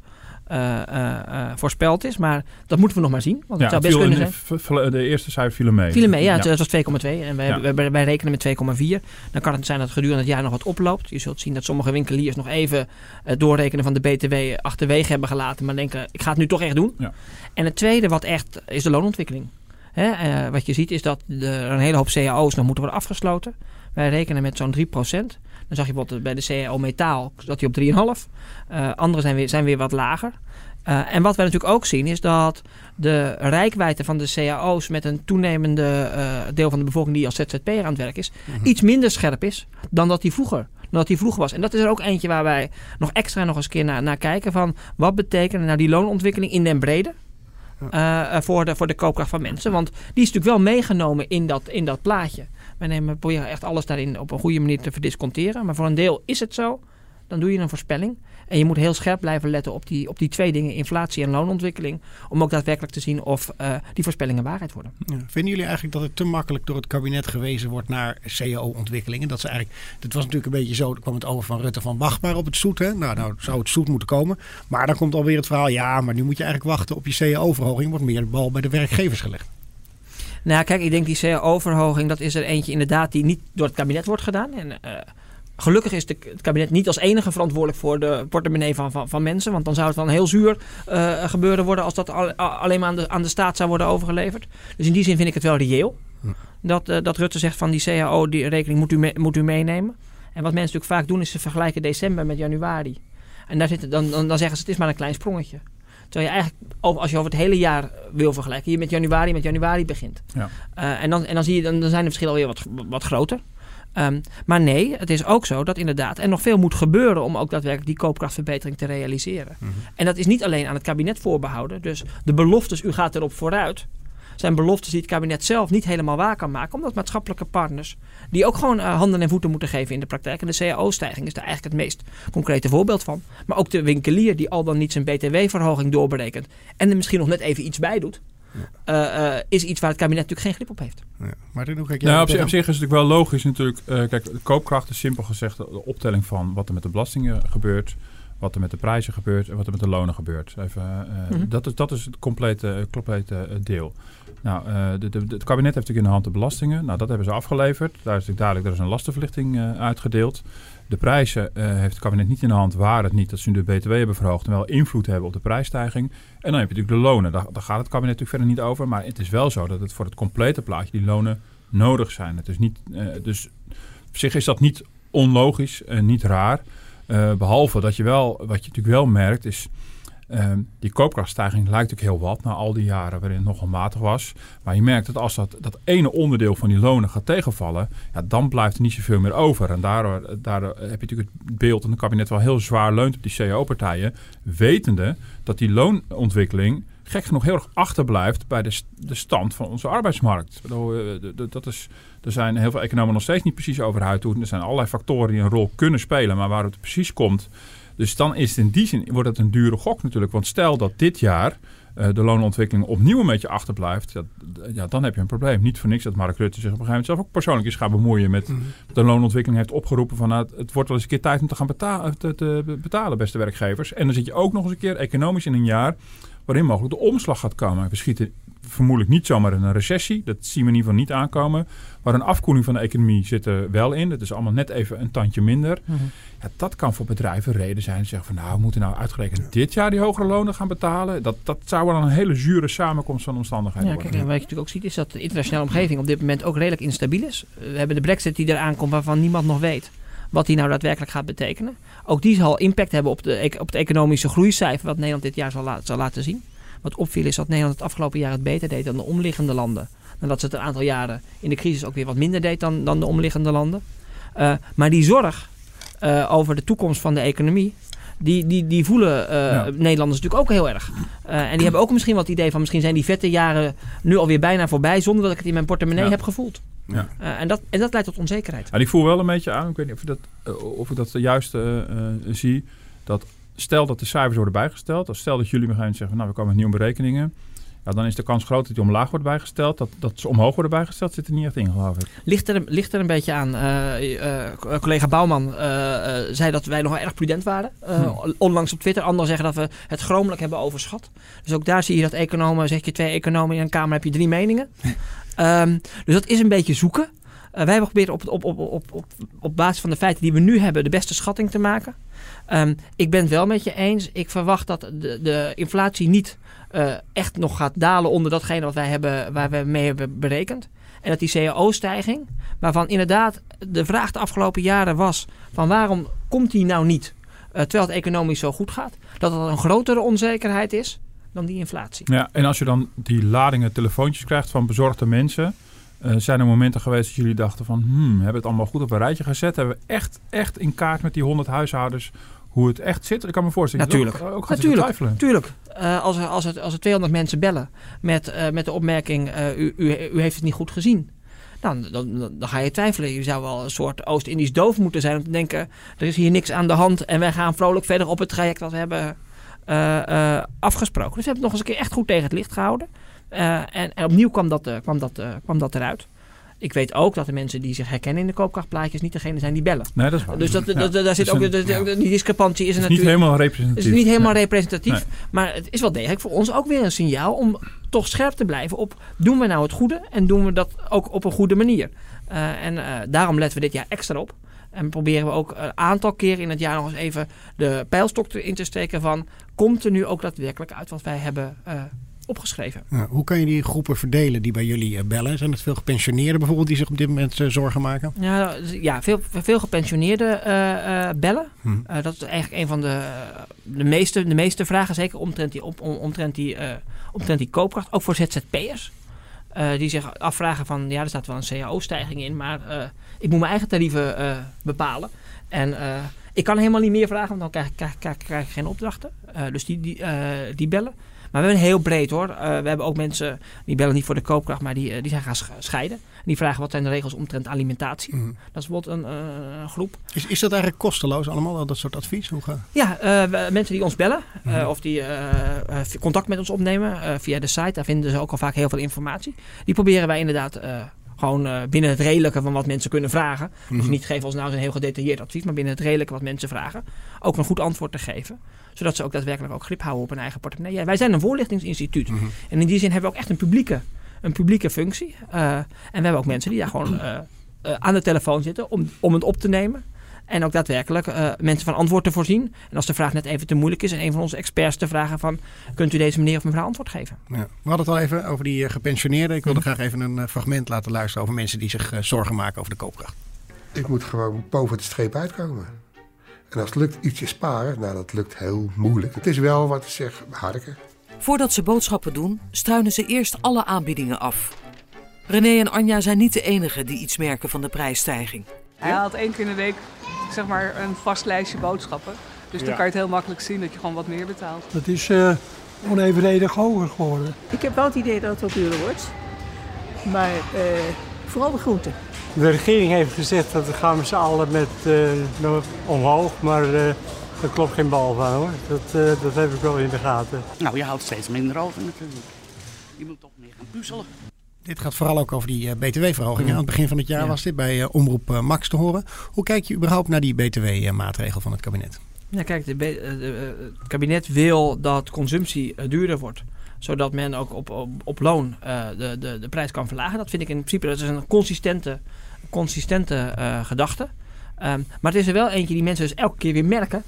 uh, uh, voorspeld is. Maar dat moeten we nog maar zien. Want het zou best kunnen zijn. De eerste cijfer viel mee. Viel mee, ja. Het was 2,2. En wij, ja. wij, wij, rekenen met 2,4. Dan kan het zijn dat gedurende het jaar nog wat oploopt. Je zult zien dat sommige winkeliers nog even het doorrekenen van de BTW achterwege hebben gelaten. Maar denken, ik ga het nu toch echt doen. Ja. En het tweede wat echt is de loonontwikkeling. Hè? wat je ziet is dat er een hele hoop cao's nog moeten worden afgesloten. Wij rekenen met zo'n 3 dan zag je bijvoorbeeld bij de CAO metaal dat hij op 3,5. Uh, andere zijn weer, zijn weer wat lager. Uh, en wat wij natuurlijk ook zien is dat de rijkwijde van de cao's met een toenemende uh, deel van de bevolking die als ZZP'er aan het werk is, mm-hmm. iets minder scherp is dan dat die vroeger dan dat die vroeger was. En dat is er ook eentje waar wij nog extra nog eens keer naar, naar kijken van wat betekent nou die loonontwikkeling in den brede uh, voor, de, voor de koopkracht van mensen. Want die is natuurlijk wel meegenomen in dat, in dat plaatje. Wij proberen echt alles daarin op een goede manier te verdisconteren. Maar voor een deel is het zo. Dan doe je een voorspelling. En je moet heel scherp blijven letten op die, op die twee dingen, inflatie en loonontwikkeling. Om ook daadwerkelijk te zien of uh, die voorspellingen waarheid worden. Ja. Vinden jullie eigenlijk dat het te makkelijk door het kabinet gewezen wordt naar cao-ontwikkelingen? Dat ze eigenlijk, dit was natuurlijk een beetje zo, er kwam het over van Rutte van wacht maar op het zoet. Hè? Nou, nou zou het zoet moeten komen. Maar dan komt alweer het verhaal, ja, maar nu moet je eigenlijk wachten op je cao-verhoging. Wordt meer de bal bij de werkgevers gelegd. Nou, kijk, ik denk die cao-verhoging, dat is er eentje inderdaad die niet door het kabinet wordt gedaan. En uh, gelukkig is de, het kabinet niet als enige verantwoordelijk voor de portemonnee van, van, van mensen. Want dan zou het dan heel zuur uh, gebeuren worden als dat al, alleen maar aan de, aan de staat zou worden overgeleverd. Dus in die zin vind ik het wel reëel. Dat, uh, dat Rutte zegt van die cao, die rekening moet u, me, moet u meenemen. En wat mensen natuurlijk vaak doen is ze vergelijken december met januari. En daar zitten, dan, dan, dan zeggen ze het is maar een klein sprongetje. Terwijl je eigenlijk, als je over het hele jaar wil vergelijken, je met januari met januari begint. Ja. Uh, en, dan, en dan, zie je, dan, dan zijn de verschillen alweer wat, wat groter. Um, maar nee, het is ook zo dat inderdaad er nog veel moet gebeuren om ook daadwerkelijk die koopkrachtverbetering te realiseren. Mm -hmm. En dat is niet alleen aan het kabinet voorbehouden. Dus de beloftes, u gaat erop vooruit, zijn beloftes die het kabinet zelf niet helemaal waar kan maken. Omdat maatschappelijke partners, die ook gewoon uh, handen en voeten moeten geven in de praktijk. En de CAO-stijging is daar eigenlijk het meest concrete voorbeeld van. Maar ook de winkelier die al dan niet zijn btw-verhoging doorberekent. En er misschien nog net even iets bij doet. Uh, uh, is iets waar het kabinet natuurlijk geen grip op heeft. Ja. Martin, hoe kijk jij nou, op, zich, op zich is het natuurlijk wel logisch natuurlijk. Uh, kijk, de koopkracht is simpel gezegd de optelling van wat er met de belastingen gebeurt, wat er met de prijzen gebeurt en wat er met de lonen gebeurt. Even, mm -hmm. dat, is, dat is het complete, complete deel. Nou, de, de, het kabinet heeft natuurlijk in de hand de belastingen. Nou, dat hebben ze afgeleverd. Daar is natuurlijk duidelijk, er is een lastenverlichting uitgedeeld. De prijzen heeft het kabinet niet in de hand. Waar het niet dat ze nu de BTW hebben verhoogd en wel invloed hebben op de prijsstijging. En dan heb je natuurlijk de lonen. Daar, daar gaat het kabinet natuurlijk verder niet over. Maar het is wel zo dat het voor het complete plaatje die lonen nodig zijn. Het is niet, dus op zich is dat niet onlogisch en niet raar. Uh, behalve dat je wel, wat je natuurlijk wel merkt, is uh, die koopkrachtstijging lijkt ook heel wat na al die jaren waarin het nogal matig was. Maar je merkt dat als dat, dat ene onderdeel van die lonen gaat tegenvallen, ja, dan blijft er niet zoveel meer over. En daardoor, daardoor heb je natuurlijk het beeld dat het kabinet wel heel zwaar leunt op die CAO-partijen, wetende dat die loonontwikkeling gek genoeg heel erg achterblijft bij de, de stand van onze arbeidsmarkt. Dat is, er zijn heel veel economen nog steeds niet precies over uit. Er zijn allerlei factoren die een rol kunnen spelen, maar waar het precies komt. Dus dan is het in die zin wordt het een dure gok natuurlijk. Want stel dat dit jaar uh, de loonontwikkeling opnieuw een beetje achterblijft, ja, ja, dan heb je een probleem. Niet voor niks dat Mark Rutte zich op een gegeven moment zelf ook persoonlijk is gaan bemoeien met mm. de loonontwikkeling. heeft opgeroepen van nou, het wordt wel eens een keer tijd om te gaan betalen, te, te betalen, beste werkgevers. En dan zit je ook nog eens een keer economisch in een jaar waarin mogelijk de omslag gaat komen. We schieten vermoedelijk niet zomaar in een recessie. Dat zien we in ieder geval niet aankomen. Maar een afkoeling van de economie zit er wel in. Dat is allemaal net even een tandje minder. Mm -hmm. ja, dat kan voor bedrijven reden zijn. Zeggen van nou, we moeten nou uitgerekend dit jaar die hogere lonen gaan betalen. Dat, dat zou wel een hele zure samenkomst van omstandigheden ja, worden. Kijk, en wat je natuurlijk ook ziet is dat de internationale omgeving op dit moment ook redelijk instabiel is. We hebben de brexit die eraan komt waarvan niemand nog weet wat die nou daadwerkelijk gaat betekenen. Ook die zal impact hebben op, de, op het economische groeicijfer wat Nederland dit jaar zal, zal laten zien. Wat opviel is dat Nederland het afgelopen jaar het beter deed dan de omliggende landen. Nadat ze het een aantal jaren in de crisis ook weer wat minder deed dan, dan de omliggende landen. Uh, maar die zorg uh, over de toekomst van de economie, die, die, die voelen uh, ja. Nederlanders natuurlijk ook heel erg. en die hebben ook misschien wat idee van misschien zijn die vette jaren nu alweer bijna voorbij zonder dat ik het in mijn portemonnee ja. heb gevoeld. Ja. en, dat, en dat leidt tot onzekerheid. En ik voel wel een beetje aan, ik weet niet of ik dat, of ik dat de juiste zie, dat stel dat de cijfers worden bijgesteld. Of stel dat jullie me gaan zeggen, nou we komen met nieuwe berekeningen. Ja, dan is de kans groot dat die omlaag wordt bijgesteld. Dat, dat ze omhoog worden bijgesteld zit er niet echt in, geloof ik. Ligt er, ligt er een beetje aan. Uh, uh, collega Bouwman uh, zei dat wij nog wel erg prudent waren. Hm. Onlangs op Twitter. Anderen zeggen dat we het schromelijk hebben overschat. Dus ook daar zie je dat economen, zeg je twee economen in een kamer, heb je drie meningen. um, dus dat is een beetje zoeken. wij hebben geprobeerd op, op, op, op, op, op basis van de feiten die we nu hebben de beste schatting te maken. Um, ik ben het wel met je eens. Ik verwacht dat de, de inflatie niet uh, echt nog gaat dalen onder datgene wat wij hebben, waar we mee hebben berekend. En dat die cao-stijging, waarvan inderdaad de vraag de afgelopen jaren was: van waarom komt die nou niet? Uh, terwijl het economisch zo goed gaat. Dat dat een grotere onzekerheid is dan die inflatie. Ja, en als je dan die ladingen telefoontjes krijgt van bezorgde mensen. Uh, zijn er momenten geweest dat jullie dachten van... Hmm, hebben we het allemaal goed op een rijtje gezet? Hebben we echt, echt in kaart met die 100 huishoudens hoe het echt zit? Ik kan me voorstellen Natuurlijk. ook, ook natuurlijk. twijfelen. Natuurlijk. Uh, als, er, als, het, als er 200 mensen bellen met, uh, met de opmerking... Uh, u, u, u heeft het niet goed gezien. Dan, dan, dan ga je twijfelen. Je zou wel een soort Oost-Indisch doof moeten zijn... om te denken, er is hier niks aan de hand... en wij gaan vrolijk verder op het traject dat we hebben afgesproken. Dus we hebben het nog eens een keer echt goed tegen het licht gehouden. En, en, opnieuw kwam dat, kwam, dat, kwam dat eruit. Ik weet ook dat de mensen die zich herkennen in de koopkrachtplaatjes niet degene zijn die bellen. Nee, dat is waar. Dus dat, daar zit ook, een, ja. die discrepantie is er is natuurlijk. niet helemaal representatief. is niet helemaal nee. representatief. Nee. Maar het is wel degelijk voor ons ook weer een signaal om toch scherp te blijven op doen we nou het goede en doen we dat ook op een goede manier. Uh, en uh, daarom letten we dit jaar extra op. En proberen we ook een aantal keren in het jaar nog eens even de pijlstok erin te steken van komt er nu ook daadwerkelijk uit wat wij hebben uh, opgeschreven. Hoe kan je die groepen verdelen die bij jullie eh, bellen? Zijn het veel gepensioneerden bijvoorbeeld die zich op dit moment eh, zorgen maken? Ja, dus, ja veel, veel gepensioneerden uh, bellen. Hm. dat is eigenlijk een van de, de, meeste, de meeste vragen, zeker omtrent die, om, omtrent die, omtrent die koopkracht. Ook voor ZZP'ers. die zich afvragen van, ja, er staat wel een cao-stijging in, maar ik moet mijn eigen tarieven bepalen. En ik kan helemaal niet meer vragen, want dan krijg, krijg, krijg, krijg ik geen opdrachten. dus die, die, die bellen. Maar we hebben heel breed hoor. Uh, we hebben ook mensen die bellen niet voor de koopkracht, maar die, uh, die zijn gaan scheiden. Die vragen wat zijn de regels omtrent alimentatie. Mhm. Dat is bijvoorbeeld een uh, groep. Is, is dat eigenlijk kosteloos allemaal, dat soort advies? Hoe gaat? Ja, we, mensen die ons bellen mhm. of die contact met ons opnemen via de site. Daar vinden ze ook al vaak heel veel informatie. Die proberen wij inderdaad gewoon binnen het redelijke van wat mensen kunnen vragen. Dus Mhm. niet geven ons nou een heel gedetailleerd advies, maar binnen het redelijke wat mensen vragen. Ook een goed antwoord te geven zodat ze ook daadwerkelijk ook grip houden op hun eigen portemonnee. Ja, wij zijn een voorlichtingsinstituut. Mhm. En in die zin hebben we ook echt een publieke, een publieke functie. Uh, en we hebben ook mensen die daar gewoon uh, aan de telefoon zitten om, om het op te nemen. En ook daadwerkelijk mensen van antwoord te voorzien. En als de vraag net even te moeilijk is, en een van onze experts te vragen van... kunt u deze meneer of mevrouw antwoord geven? Ja. We hadden het al even over die gepensioneerden. Ik wilde graag even een fragment laten luisteren over mensen die zich zorgen maken over de koopkracht. Ik moet gewoon boven de streep uitkomen. En als het lukt ietsje sparen, nou dat lukt heel moeilijk. Het is wel wat ik zeg, harken. Voordat ze boodschappen doen, struinen ze eerst alle aanbiedingen af. René en Anja zijn niet de enigen die iets merken van de prijsstijging. Hij haalt één keer in de week zeg maar, een vast lijstje boodschappen. Dus dan kan je het heel makkelijk zien dat je gewoon wat meer betaalt. Het is uh, onevenredig hoger geworden. Ik heb wel het idee dat het wat duurder wordt. Maar uh, vooral de groenten. De regering heeft gezegd dat we gaan met z'n allen met uh, omhoog, maar uh, daar klopt geen bal van hoor. Dat, uh, dat heb ik wel in de gaten. Nou, je houdt steeds minder over natuurlijk. Je moet toch meer gaan puzzelen. Dit gaat vooral ook over die btw-verhoging. Aan het begin van het jaar Ja. was dit bij Omroep Max te horen. Hoe kijk je überhaupt naar die btw-maatregel van het kabinet? Ja, kijk, de, het kabinet wil dat consumptie duurder wordt zodat men ook op, op, op loon uh, de, de, de prijs kan verlagen. Dat vind ik in principe dat is een consistente, consistente uh, gedachte. Um, maar het is er wel eentje die mensen dus elke keer weer merken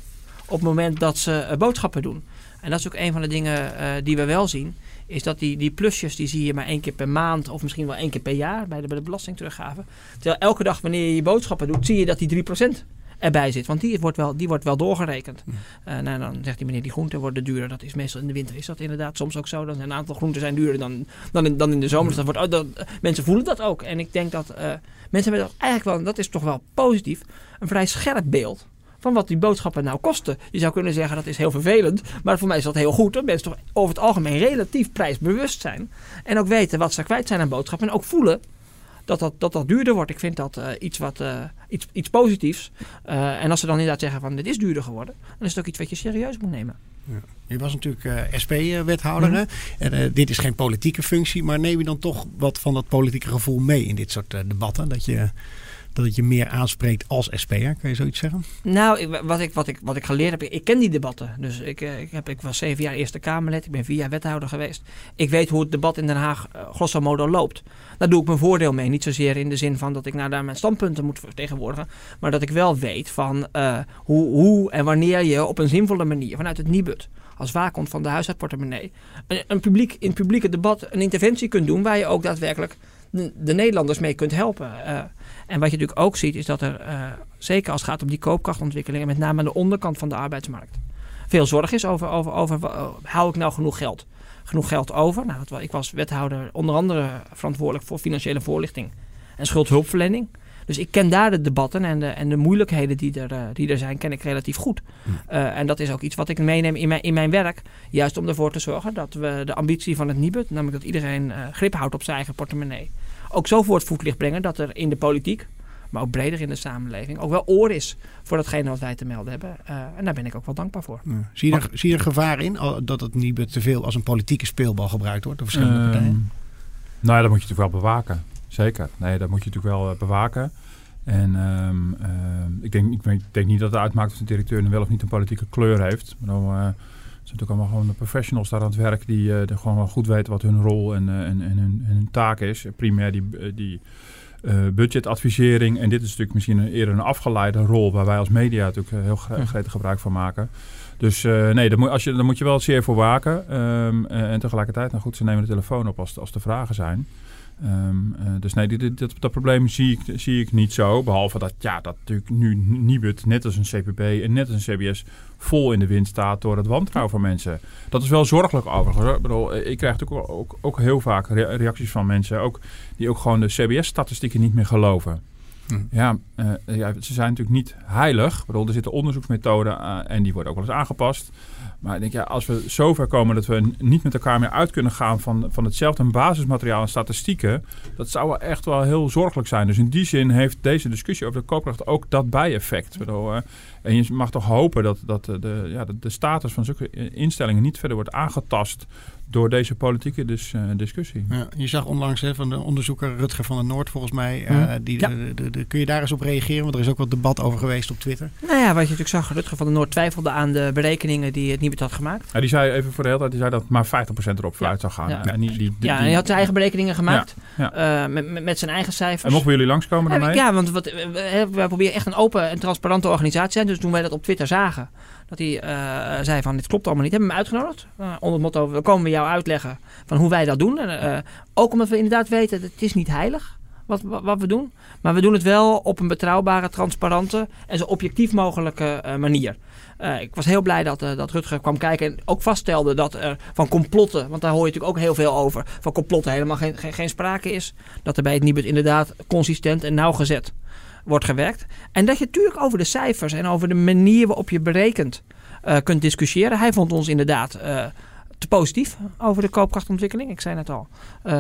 op het moment dat ze uh, boodschappen doen. En dat is ook een van de dingen die we wel zien. Is dat die, die plusjes die zie je maar één keer per maand of misschien wel één keer per jaar bij de, bij de belastingteruggave. Terwijl elke dag wanneer je je boodschappen doet, zie je dat die 3% erbij zit. Want die wordt wel, die wordt wel doorgerekend. Uh, nou, dan zegt die meneer, die groenten worden duurder. Dat is meestal in de winter is dat inderdaad soms ook zo. Dan een aantal groenten zijn duurder dan, dan, in, dan in de zomer. Dus dat wordt, dat, mensen voelen dat ook. En ik denk dat uh, mensen hebben eigenlijk wel, dat is toch wel positief, een vrij scherp beeld van wat die boodschappen nou kosten. Je zou kunnen zeggen dat is heel vervelend, maar voor mij is dat heel goed. Dat mensen toch over het algemeen relatief prijsbewust zijn. En ook weten wat ze kwijt zijn aan boodschappen. En ook voelen dat dat, dat, dat duurder wordt. Ik vind dat uh, iets, wat, uh, iets, iets positiefs. Uh, en als ze dan inderdaad zeggen van dit is duurder geworden, dan is het ook iets wat je serieus moet nemen. Ja. Je was natuurlijk SP-wethouder. Mm -hmm. en dit is geen politieke functie, maar neem je dan toch wat van dat politieke gevoel mee in dit soort debatten? Dat je dat het je meer aanspreekt als SP'er. Kan je zoiets zeggen? Nou, wat, ik, wat, ik, wat ik geleerd heb, ik ken die debatten. Dus ik, ik, heb, ik was zeven jaar Eerste Kamerlid, ik ben vier jaar wethouder geweest. Ik weet hoe het debat in Den Haag uh, grosso modo loopt. Daar doe ik mijn voordeel mee. Niet zozeer in de zin van dat ik nou daar mijn standpunten moet vertegenwoordigen. Maar dat ik wel weet van uh, hoe, hoe en wanneer je op een zinvolle manier vanuit het Nibud als waakhond van de huishoudportemonnee een, publiek, in het publieke debat een interventie kunt doen waar je ook daadwerkelijk de, de Nederlanders mee kunt helpen. En wat je natuurlijk ook ziet is dat er, uh, zeker als het gaat om die koopkrachtontwikkelingen, met name aan de onderkant van de arbeidsmarkt, veel zorg is over, over, over uh, hou ik nou genoeg geld? Genoeg geld over? Nou, dat, ik was wethouder onder andere verantwoordelijk voor financiële voorlichting en schuldhulpverlening. Dus ik ken daar de debatten en de, en de moeilijkheden die er, uh, die er zijn, ken ik relatief goed. Uh, en dat is ook iets wat ik meeneem in mijn, in mijn werk. Juist om ervoor te zorgen dat we de ambitie van het Nibud, namelijk dat iedereen uh, grip houdt op zijn eigen portemonnee, ook zo voor het voetlicht brengen dat er in de politiek, maar ook breder in de samenleving, ook wel oor is voor datgene wat wij te melden hebben. Uh, en daar ben ik ook wel dankbaar voor. Ja. Zie, je er, zie je er gevaar in dat het Nibud te veel als een politieke speelbal gebruikt wordt door verschillende um, partijen? Nou ja, dat moet je natuurlijk wel bewaken. Zeker. Nee, dat moet je natuurlijk wel uh, bewaken. En um, uh, ik, denk, ik, ik, denk niet dat het uitmaakt of de directeur nu wel of niet een politieke kleur heeft. Maar dan uh, zijn natuurlijk allemaal gewoon de professionals daar aan het werk die uh, gewoon wel goed weten wat hun rol en, en, en, hun, hun taak is. Primair die, die uh, budgetadvisering. En dit is natuurlijk misschien een, eerder een afgeleide rol... waar wij als media natuurlijk heel gretig gebruik van maken. Dus uh, nee, daar moet, als je, daar moet je wel zeer voor waken. Um, en tegelijkertijd, nou goed, ze nemen de telefoon op als, als er vragen zijn. Um, uh, dus nee, dit, dat, dat, probleem zie ik, zie ik niet zo. Behalve dat, ja, dat natuurlijk nu Nibud, net als een CPB en net als een CBS, vol in de wind staat door het wantrouwen van mensen. Dat is wel zorgelijk overigens. Ik, bedoel, ik krijg natuurlijk ook, ook, ook heel vaak reacties van mensen, ook, die ook gewoon de CBS-statistieken niet meer geloven. Ja, uh, ja, ze zijn natuurlijk niet heilig. Ik bedoel, er zitten onderzoeksmethoden uh, en die worden ook wel eens aangepast. Maar ik denk, ja, als we zover komen dat we niet met elkaar meer uit kunnen gaan van, van hetzelfde basismateriaal en statistieken, dat zou wel echt wel heel zorgelijk zijn. Dus in die zin heeft deze discussie over de koopkracht ook dat bijeffect. Uh, en je mag toch hopen dat, dat de, ja, de, de status van zulke instellingen niet verder wordt aangetast door deze politieke dus, uh, discussie. Ja, je zag onlangs hè, van de onderzoeker Rutger van der Noord, volgens mij. Uh, die, ja. de, de, de, kun je daar eens op reageren? Want er is ook wat debat over geweest op Twitter. Nou ja, wat je natuurlijk zag, Rutger van der Noord twijfelde aan de berekeningen die het Nibud had gemaakt. Ja, die zei even voor de hele tijd die zei dat maar 50% erop vooruit zou gaan. Ja, en die, die, die, ja, en hij had zijn eigen berekeningen gemaakt. Uh, met, met zijn eigen cijfers. En mogen we jullie langskomen daarmee? Ja, want wat, wij proberen echt een open en transparante organisatie te zijn. Dus toen wij dat op Twitter zagen, dat hij uh, zei van dit klopt allemaal niet. Hebben hem uitgenodigd. Uh, onder het motto, we komen jou uitleggen van hoe wij dat doen. En, uh, ook omdat we inderdaad weten, het is niet heilig wat, wat, we doen. Maar we doen het wel op een betrouwbare, transparante en zo objectief mogelijke manier. ik was heel blij dat, dat Rutger kwam kijken en ook vaststelde dat er van complotten, want daar hoor je natuurlijk ook heel veel over, van complotten helemaal geen, geen, geen sprake is. Dat er bij het Nibud inderdaad consistent en nauwgezet wordt gewerkt. En dat je natuurlijk over de cijfers en over de manier waarop je berekent uh, kunt discussiëren. Hij vond ons inderdaad uh, te positief over de koopkrachtontwikkeling. Ik zei net al. Uh,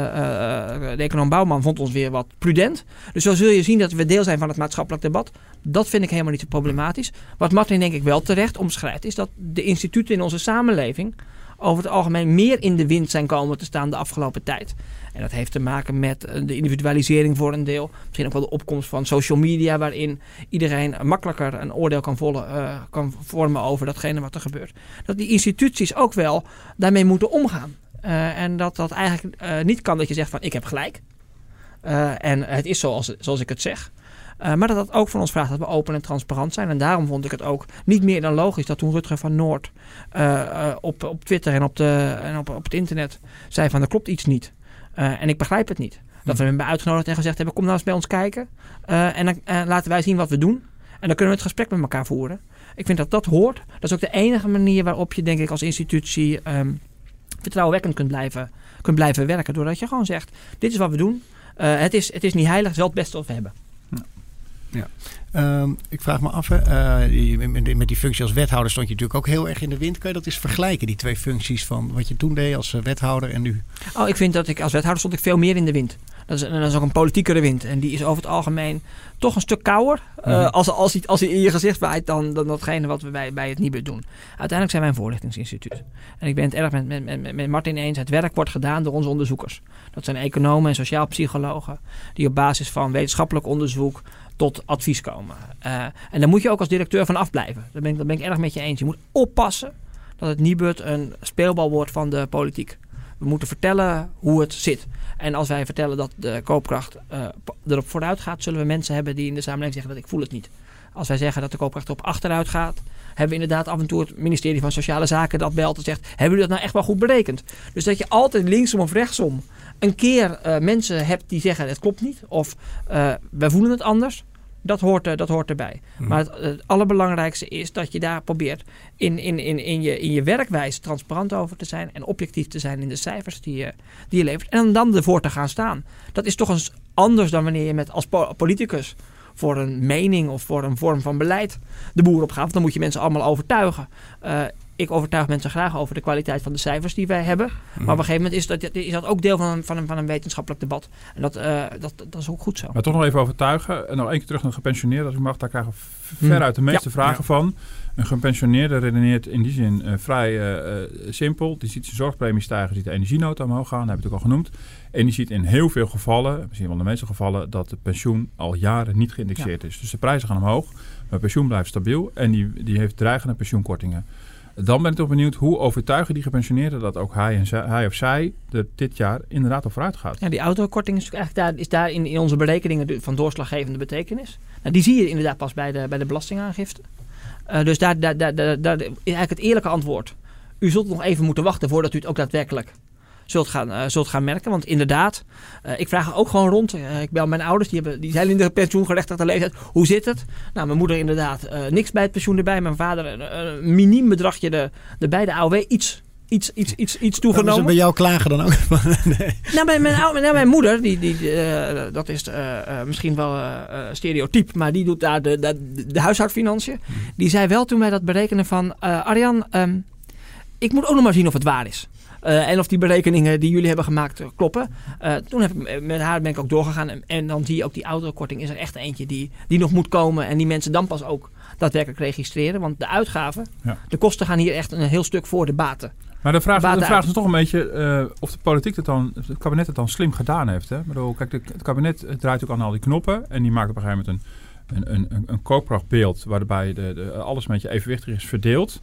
de econoom Bouwman vond ons weer wat prudent. Dus zo zul je zien dat we deel zijn van het maatschappelijk debat. Dat vind ik helemaal niet zo problematisch. Wat Martin denk ik wel terecht omschrijft, is dat de instituten in onze samenleving over het algemeen meer in de wind zijn komen te staan de afgelopen tijd. En dat heeft te maken met eh, de individualisering voor een deel. Misschien ook wel de opkomst van social media, waarin iedereen makkelijker een oordeel kan, uh, kan vormen over datgene wat er gebeurt. Dat die instituties ook wel daarmee moeten omgaan. Uh, en dat dat eigenlijk niet kan dat je zegt van ik heb gelijk. en het is zoals, zoals ik het zeg. Maar dat dat ook van ons vraagt dat we open en transparant zijn. En daarom vond ik het ook niet meer dan logisch dat toen Rutger van Noord op, op Twitter en, op, de, en op, op het internet zei van er klopt iets niet. En ik begrijp het niet. Dat we hem hebben uitgenodigd en gezegd hebben kom nou eens bij ons kijken. en dan laten wij zien wat we doen. En dan kunnen we het gesprek met elkaar voeren. Ik vind dat dat hoort. Dat is ook de enige manier waarop je denk ik als institutie um, vertrouwenwekkend kunt blijven, kunt blijven werken. Doordat je gewoon zegt dit is wat we doen. het, is, het is niet heilig, het is wel het beste wat we hebben. Ja. Um, ik vraag me af, uh, met die functie als wethouder stond je natuurlijk ook heel erg in de wind. Kun je dat eens vergelijken, die twee functies van wat je toen deed als wethouder en nu? Oh, ik vind dat ik als wethouder stond ik veel meer in de wind. Dat is, dat is ook een politiekere wind. En die is over het algemeen toch een stuk kouder. Mm -hmm. als, als, hij, als hij in je gezicht waait dan, dan datgene wat we bij, bij het Nibud doen. Uiteindelijk zijn wij een voorlichtingsinstituut. En ik ben het erg met, met, met, met Martin eens. Het werk wordt gedaan door onze onderzoekers. Dat zijn economen en sociaal psychologen. Die op basis van wetenschappelijk onderzoek tot advies komen. Uh, en daar moet je ook als directeur van afblijven. Daar ben, ik, daar ben ik erg met je eens. Je moet oppassen dat het Nibud een speelbal wordt van de politiek. We moeten vertellen hoe het zit. En als wij vertellen dat de koopkracht uh, erop vooruit gaat, zullen we mensen hebben die in de samenleving zeggen dat ik voel het niet. Als wij zeggen dat de koopkracht op achteruit gaat, hebben we inderdaad af en toe het ministerie van Sociale Zaken dat belt en zegt: Hebben jullie dat nou echt wel goed berekend? Dus dat je altijd linksom of rechtsom een keer uh, mensen hebt die zeggen: Het klopt niet, of uh, wij voelen het anders. Dat hoort, dat hoort erbij. Mm. Maar het, het, allerbelangrijkste is dat je daar probeert in, in, in, in, je, in je werkwijze transparant over te zijn en objectief te zijn in de cijfers die je, die je levert. En dan ervoor te gaan staan. Dat is toch eens anders dan wanneer je met als politicus voor een mening of voor een vorm van beleid de boer op gaat. Dan moet je mensen allemaal overtuigen. Uh, ik overtuig mensen graag over de kwaliteit van de cijfers die wij hebben. Maar op een gegeven moment is dat, is dat ook deel van een, van een, van een wetenschappelijk debat. En dat, uh, dat, dat is ook goed zo. Maar toch nog even overtuigen. En nog één keer terug naar gepensioneerd. Als ik mag, daar krijgen we veruit de meeste ja. vragen ja. van. Een gepensioneerde redeneert in die zin uh, vrij uh, simpel. Die ziet zijn zorgpremie stijgen, ziet de energienota omhoog gaan. Dat heb ik ook al genoemd. En die ziet in heel veel gevallen, misschien wel de meeste gevallen, dat de pensioen al jaren niet geïndexeerd ja. is. Dus de prijzen gaan omhoog, maar pensioen blijft stabiel en die, die heeft dreigende pensioenkortingen. Dan ben ik toch benieuwd hoe overtuigen die gepensioneerden dat ook hij, en zij, hij of zij er dit jaar inderdaad al vooruit gaat. Ja, die autokorting is eigenlijk daar, is daar in, in onze berekeningen van doorslaggevende betekenis. Nou, die zie je inderdaad pas bij de, bij de belastingaangifte. Eh, dus daar, daar, daar, daar, daar is eigenlijk het eerlijke antwoord. U zult nog even moeten wachten voordat u het ook daadwerkelijk zult gaan, eh, zult gaan merken. Want inderdaad, eh, ik vraag ook gewoon rond. Eh, ik bel mijn ouders, die, hebben, die zijn in de pensioengerechtigde leeftijd. Hoe zit het? Nou, mijn moeder inderdaad niks bij het pensioen erbij. Mijn vader een, miniem bedragje de, erbij. De AOW iets, iets, iets, iets, iets toegenomen. ze bij jou klagen dan ook? nee. Nou, mijn, mijn, nou, mijn moeder, die, die, dat is misschien wel eh, stereotyp, maar die doet daar de, de, de huishoudfinanciën. Die zei wel toen wij dat berekenen van, Arjan, ehm, ik moet ook nog maar zien of het waar is. Eh, en of die berekeningen die jullie hebben gemaakt eh, kloppen. Eh, toen heb ik, met haar ben ik ook doorgegaan. En, en dan zie je ook die autokorting is er echt eentje die, die nog moet komen. En die mensen dan pas ook daadwerkelijk registreren. Want de uitgaven, Ja. de kosten gaan hier echt een heel stuk voor de baten. Maar de vraag, de vraag is toch een beetje of de politiek het dan, het kabinet het dan slim gedaan heeft. Hè? Ik bedoel, kijk, de- het kabinet draait ook aan al die knoppen en die maakt op een gegeven moment een, een, een, een, een koopkrachtbeeld waarbij de, de, alles een beetje evenwichtig is verdeeld.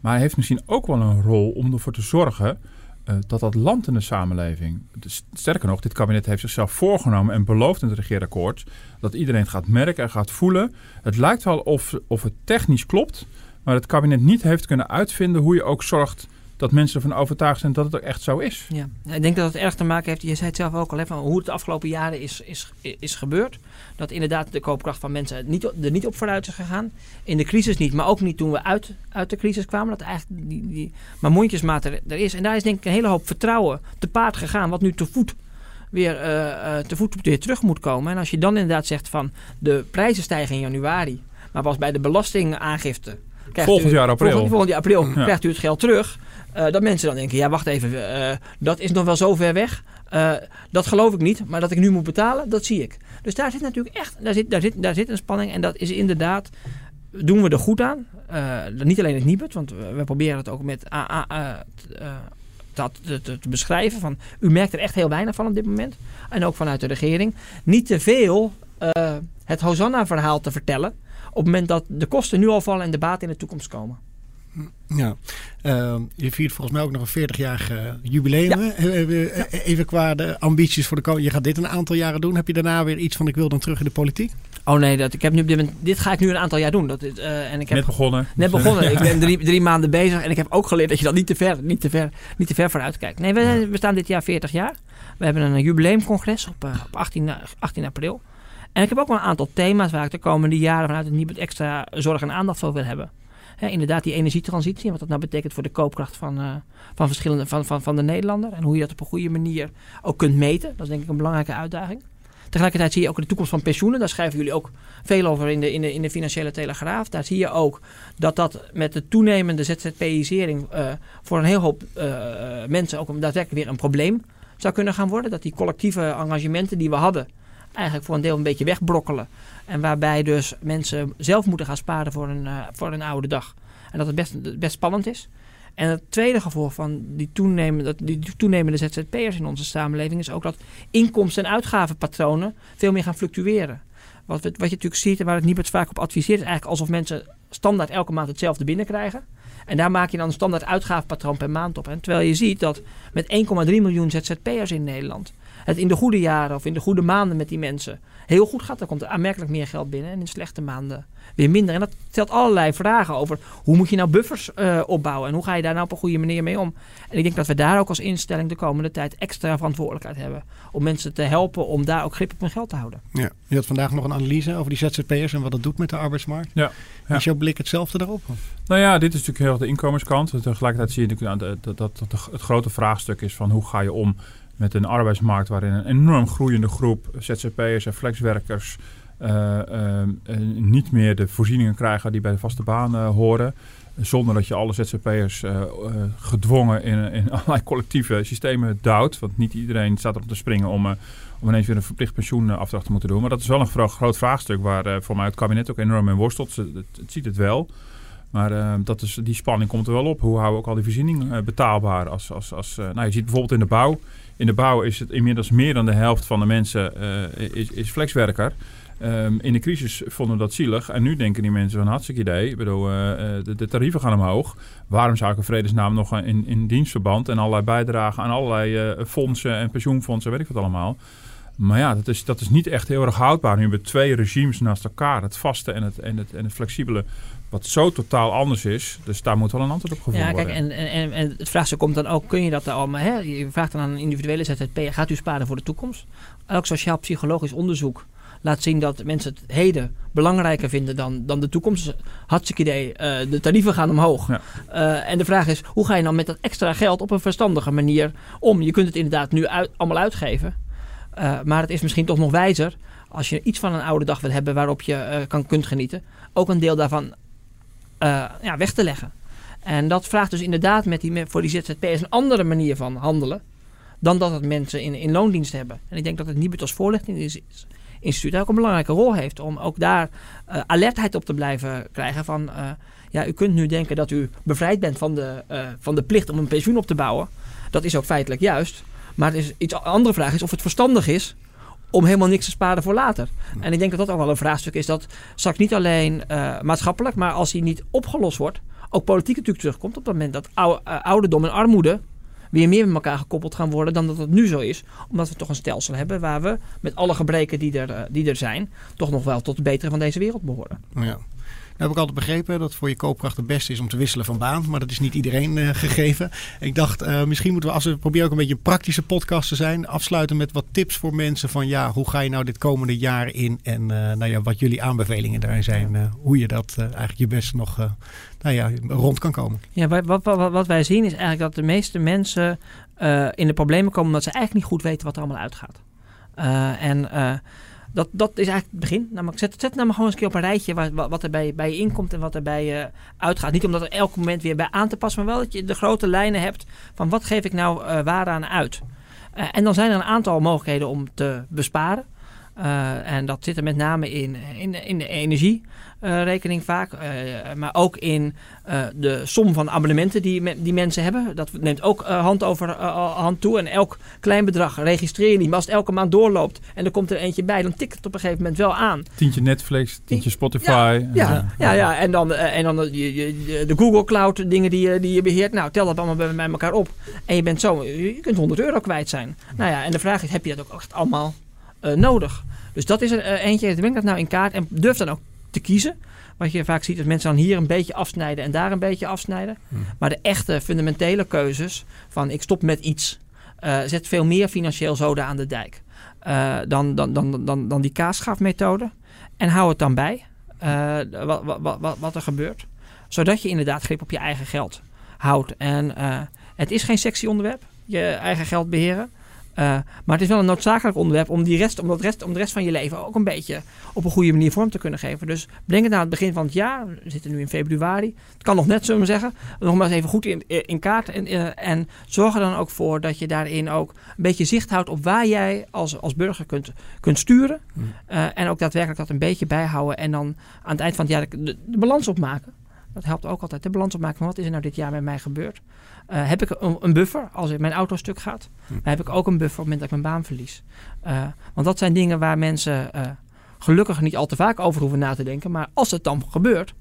Maar hij heeft misschien ook wel een rol om ervoor te zorgen eh, dat dat land in de samenleving. Dus, sterker nog, dit kabinet heeft zichzelf voorgenomen en belooft in het regeerakkoord dat iedereen gaat merken en gaat voelen. Het lijkt wel of, of het technisch klopt, maar het kabinet niet heeft kunnen uitvinden hoe je ook zorgt dat mensen ervan overtuigd zijn dat het ook echt zo is. Ja, ik denk dat het erg te maken heeft, je zei het zelf ook al, van hoe het de afgelopen jaren is, is, is gebeurd. Dat inderdaad de koopkracht van mensen niet, er niet op vooruit is gegaan. In de crisis niet, maar ook niet toen we uit, uit de crisis kwamen. Dat eigenlijk die, die, maar mondjesmaat er, er is. En daar is denk ik een hele hoop vertrouwen te paard gegaan, wat nu te voet weer, eh, eh, te voet weer terug moet komen. En als je dan inderdaad zegt van de prijzen stijgen in januari, maar pas bij de belastingaangifte. Volgend jaar april. Volgend, volgend jaar april Ja. krijgt u het geld terug. Eh, dat mensen dan denken, ja wacht even, eh, dat is nog wel zo ver weg. Eh, dat geloof ik niet, maar dat ik nu moet betalen, dat zie ik. Dus daar zit natuurlijk echt, daar zit, daar zit, daar zit een spanning. En dat is inderdaad, doen we er goed aan. Niet alleen het Nibud, want we, proberen het ook met AA, dat te, beschrijven. Van, u merkt er echt heel weinig van op dit moment. En ook vanuit de regering. Niet te veel het Hosanna-verhaal te vertellen. Op het moment dat de kosten nu al vallen en de baten in de toekomst komen. Ja, Ehm, je viert volgens mij ook nog een 40-jarig eh, jubileum. hè? Eh, eh, Even qua de ambities voor de komende. Je gaat dit een aantal jaren doen. Heb je daarna weer iets van ik wil dan terug in de politiek? Oh nee, dat, ik heb nu, dit, ga ik nu een aantal jaar doen. Dat is, eh, en ik heb Net begonnen. Net begonnen. ik ben drie, drie maanden bezig en ik heb ook geleerd dat je dat niet te ver, niet te ver, niet te ver vooruit kijkt. Nee, we, we staan dit jaar 40 jaar. We hebben een jubileumcongres op, eh, op 18, a- 18 april. En ik heb ook wel een aantal thema's waar ik de komende jaren vanuit het Nibud extra zorg en aandacht voor wil hebben. Inderdaad, die energietransitie en wat dat nou betekent voor de koopkracht van, eh, van, verschillende, van, van, van de Nederlander. En hoe je dat op een goede manier ook kunt meten. Dat is denk ik een belangrijke uitdaging. Tegelijkertijd zie je ook de toekomst van pensioenen. Daar schrijven jullie ook veel over in de, in de, in de Financiële Telegraaf. Daar zie je ook dat dat met de toenemende ZZP'isering eh voor een heel hoop eh, mensen ook daadwerkelijk weer een probleem zou kunnen gaan worden. Dat die collectieve engagementen die we hadden eigenlijk voor een deel een beetje wegbrokkelen. En waarbij dus mensen zelf moeten gaan sparen voor een, eh, voor een oude dag. En dat het best, best spannend is. En het tweede gevolg van die toenemende, die toenemende ZZP'ers in onze samenleving is ook dat inkomsten- en uitgavenpatronen veel meer gaan fluctueren. Wat, wat je natuurlijk ziet en waar het Nibud vaak op adviseert, is eigenlijk alsof mensen standaard elke maand hetzelfde binnenkrijgen. En daar maak je dan een standaard uitgavenpatroon per maand op. En terwijl je ziet dat met 1,3 miljoen ZZP'ers in Nederland het in de goede jaren of in de goede maanden met die mensen heel goed gaat. Dan komt er aanmerkelijk meer geld binnen en in slechte maanden weer minder. En dat stelt allerlei vragen over hoe moet je nou buffers eh, opbouwen en hoe ga je daar nou op een goede manier mee om. En ik denk dat we daar ook als instelling de komende tijd extra verantwoordelijkheid hebben om mensen te helpen om daar ook grip op hun geld te houden. Ja. Je had vandaag nog een analyse over die ZZP'ers en wat dat doet met de arbeidsmarkt. Ja. ja. Is jouw blik hetzelfde daarop? Nou ja, dit is natuurlijk heel erg de inkomenskant. Tegelijkertijd zie je natuurlijk de- dat, dat, dat de- het grote vraagstuk is van hoe ga je om met een arbeidsmarkt waarin een enorm groeiende groep ZZP'ers en flexwerkers eh, eh, eh, niet meer de voorzieningen krijgen die bij de vaste baan horen. Zonder dat je alle ZZP'ers gedwongen in, in allerlei collectieve systemen duwt. Want niet iedereen staat erop te springen om, om ineens weer een verplicht pensioenafdracht te moeten doen. Maar dat is wel een gro- groot vraagstuk waar voor mij het kabinet ook enorm in worstelt. Het, ziet het wel. Maar dat is, die spanning komt er wel op. Hoe houden we ook al die voorziening eh, betaalbaar? Als, als, als, nou, je ziet bijvoorbeeld in de bouw. In de bouw is het inmiddels meer dan de helft van de mensen eh, is, is flexwerker. Ehm, in de crisis vonden we dat zielig. En nu denken die mensen van hartstikke idee. Ik bedoel, eh, eh, de, de, tarieven gaan omhoog. Waarom zou ik in vredesnaam nog in, in dienstverband en allerlei bijdragen aan allerlei fondsen en pensioenfondsen, weet ik wat allemaal. Maar ja, dat is, dat is niet echt heel erg houdbaar. Nu hebben we twee regimes naast elkaar. Het vaste en het, en het, en het flexibele. Wat zo totaal anders is. Dus daar moet wel een antwoord op gevonden worden. Ja, kijk, en, en, en het vraagstuk komt dan ook, kun je dat allemaal... Hè? Je vraagt dan aan een individuele ZZP, gaat u sparen voor de toekomst? Elk sociaal-psychologisch onderzoek laat zien dat mensen het heden belangrijker vinden dan, dan de toekomst. Hartstikke idee, uh, de tarieven gaan omhoog. Ja. Uh, en de vraag is, hoe ga je dan met dat extra geld op een verstandige manier om? Je kunt het inderdaad nu uit, allemaal uitgeven. Uh, maar het is misschien toch nog wijzer als je iets van een oude dag wil hebben waarop je kan, kunt genieten. Ook een deel daarvan ja, weg te leggen. En dat vraagt dus inderdaad met die, voor die ZZP'ers een andere manier van handelen. Dan dat het mensen in, in loondienst hebben. En ik denk dat het niet als voorlichting is, instituut ook een belangrijke rol heeft. Om ook daar alertheid op te blijven krijgen. Van ja, u kunt nu denken dat u bevrijd bent van de, van de plicht om een pensioen op te bouwen. Dat is ook feitelijk juist. Maar het is iets andere vraag is of het verstandig is om helemaal niks te sparen voor later. En ik denk dat dat ook wel een vraagstuk is dat straks niet alleen maatschappelijk, maar als die niet opgelost wordt, ook politiek natuurlijk terugkomt op het moment dat ouderdom en armoede weer meer met elkaar gekoppeld gaan worden dan dat het nu zo is. Omdat we toch een stelsel hebben waar we met alle gebreken die er, eh, die er zijn, toch nog wel tot de betere van deze wereld behoren. Ja. Nou heb ik altijd begrepen dat voor je koopkracht het beste is om te wisselen van baan. Maar dat is niet iedereen uh, gegeven. Ik dacht, uh, misschien moeten we, als we proberen ook een beetje een praktische podcast te zijn, afsluiten met wat tips voor mensen van ja, hoe ga je nou dit komende jaar in? En uh, nou ja, wat jullie aanbevelingen daarin zijn. hoe je dat eigenlijk je best nog nou ja, rond kan komen. Ja, wat, wat, wat, wat wij zien is eigenlijk dat de meeste mensen in de problemen komen omdat ze eigenlijk niet goed weten wat er allemaal uitgaat. en dat, dat is eigenlijk het begin. Namelijk, zet, zet nou maar gewoon eens een keer op een rijtje wat, wat er bij, bij je inkomt en wat er bij je uitgaat. Niet om dat er elk moment weer bij aan te passen, maar wel dat je de grote lijnen hebt van wat geef ik nou uh, waaraan uit. Uh, en dan zijn er een aantal mogelijkheden om te besparen. Uh, en dat zit er met name in, in, in de energie. Uh, rekening vaak. Uh, maar ook in uh, de som van abonnementen die, me, die mensen hebben. Dat neemt ook hand over hand toe. En elk klein bedrag registreer je niet. Maar als het elke maand doorloopt en er komt er eentje bij, dan tikt het op een gegeven moment wel aan. Tientje Netflix, tientje Spotify. Ja, ja, ja, ja, en dan, en dan de, de Google Cloud dingen die, je, die je beheert. Nou, tel dat allemaal bij, bij elkaar op. En je bent zo, je kunt 100 euro kwijt zijn. Nou ja, en de vraag is, heb je dat ook echt allemaal nodig? Dus dat is er eentje. Breng dat nou in kaart en durf dan ook te kiezen. Wat je vaak ziet, dat mensen dan hier een beetje afsnijden en daar een beetje afsnijden. Hmm. Maar de echte fundamentele keuzes van ik stop met iets, uh, zet veel meer financieel zoden aan de dijk. Uh, dan, dan, dan, dan, dan die kaasschaafmethode. En hou het dan bij, uh, wat, wat, wat, wat er gebeurt. Zodat je inderdaad grip op je eigen geld houdt. En het is geen sexy onderwerp, je eigen geld beheren. Uh, maar het is wel een noodzakelijk onderwerp om, die rest, om, dat rest, om de rest van je leven ook een beetje op een goede manier vorm te kunnen geven. Dus breng het naar het begin van het jaar. We zitten nu in februari. Het kan nog net, zullen we zeggen. Nog maar eens even goed in, in kaart. En, uh, en zorg er dan ook voor dat je daarin ook een beetje zicht houdt op waar jij als, als burger kunt, kunt sturen. Uh, en ook daadwerkelijk dat een beetje bijhouden. En dan aan het eind van het jaar de, de balans opmaken. Dat helpt ook altijd. De balans opmaken van wat is er nou dit jaar met mij gebeurd. Uh, heb ik een, een, buffer als mijn auto stuk gaat? Hm. Maar heb ik ook een buffer op het moment dat ik mijn baan verlies? Uh, want dat zijn dingen waar mensen uh, gelukkig niet al te vaak over hoeven na te denken. Maar als het dan gebeurt,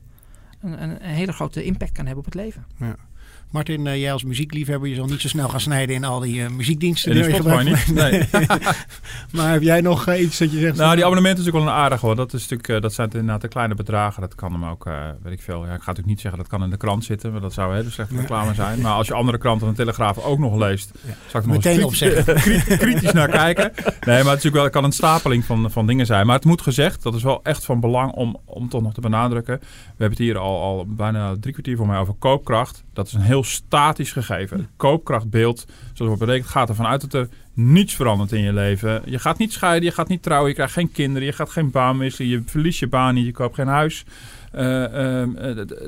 een, een, hele grote impact kan hebben op het leven. Ja. Martin, uh, jij als muziekliefhebber, je zal niet zo snel gaan snijden in al die uh, muziekdiensten. Ja, die Spotify niet, nee. maar heb jij nog uh, iets dat je zegt? Nou, die abonnementen is ook wel een aardige hoor. Dat, is natuurlijk, dat zijn inderdaad de kleine bedragen. Dat kan hem ook, weet ik veel. Ja, ik ga natuurlijk niet zeggen dat kan in de krant zitten. Maar dat zou hele slechte reclame zijn. Maar als je andere kranten en de Telegraaf ook nog leest. Ja. Zou ik nog Meteen opzeggen. kritisch naar kijken. Nee, maar het, natuurlijk wel, het kan een stapeling van, van dingen zijn. Maar het moet gezegd, dat is wel echt van belang om, om toch nog te benadrukken. We hebben het hier al, al bijna drie kwartier voor mij over koopkracht. Dat is een heel statisch gegeven. Koopkrachtbeeld, zoals wordt berekend, gaat ervan uit dat er niets verandert in je leven. Je gaat niet scheiden, je gaat niet trouwen, je krijgt geen kinderen, je gaat geen baan missen, je verliest je baan niet, je koopt geen huis. Uh, uh,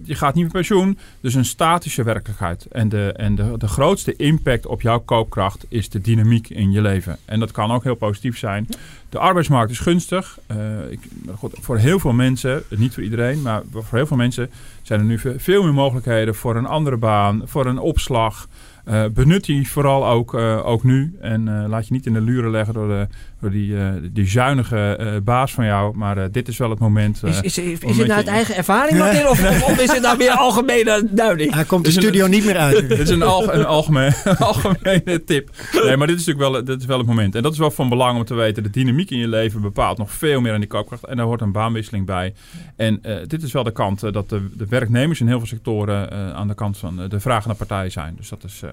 je gaat niet met pensioen. Dus een statische werkelijkheid. En, de, en de, de grootste impact op jouw koopkracht is de dynamiek in je leven. En dat kan ook heel positief zijn. De arbeidsmarkt is gunstig. Uh, ik, God, voor heel veel mensen, niet voor iedereen, maar voor heel veel mensen zijn er nu veel meer mogelijkheden voor een andere baan, voor een opslag. Uh, benut die vooral ook, uh, ook nu. En uh, laat je niet in de luren leggen door, de, door die, die zuinige baas van jou. Maar dit is wel het moment. is is, is, is het nou uit eigen ervaring, Martin? Of, of, of, is het nou weer algemene duiding? Hij komt de studio niet meer uit. dit is een, alg een algemeen, algemene tip. Nee, maar dit is natuurlijk wel, dit is wel het moment. En dat is wel van belang om te weten. De dynamiek in je leven bepaalt nog veel meer aan die koopkracht. En daar hoort een baanwisseling bij. En dit is wel de kant dat de, de werknemers in heel veel sectoren aan de kant van de vragende partij zijn. Dus dat is...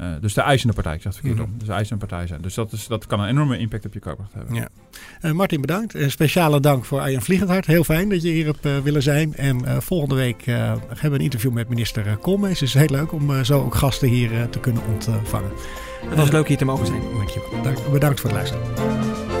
Uh, dus de eisende partij, ik zeg het verkeerd mm -hmm. om. Dus de eisende partij zijn. Dus dat, is, dat kan een enorme impact op je koopkracht hebben. Ja. Uh, Martin, bedankt. Een speciale dank voor Arjan Vliegendhart. Heel fijn dat je hier hebt uh, willen zijn. En volgende week hebben we een interview met minister Koolmees. Dus het is heel leuk om zo ook gasten hier te kunnen ontvangen. Het was leuk hier te mogen zijn. Dankjewel. Dank, bedankt voor het luisteren.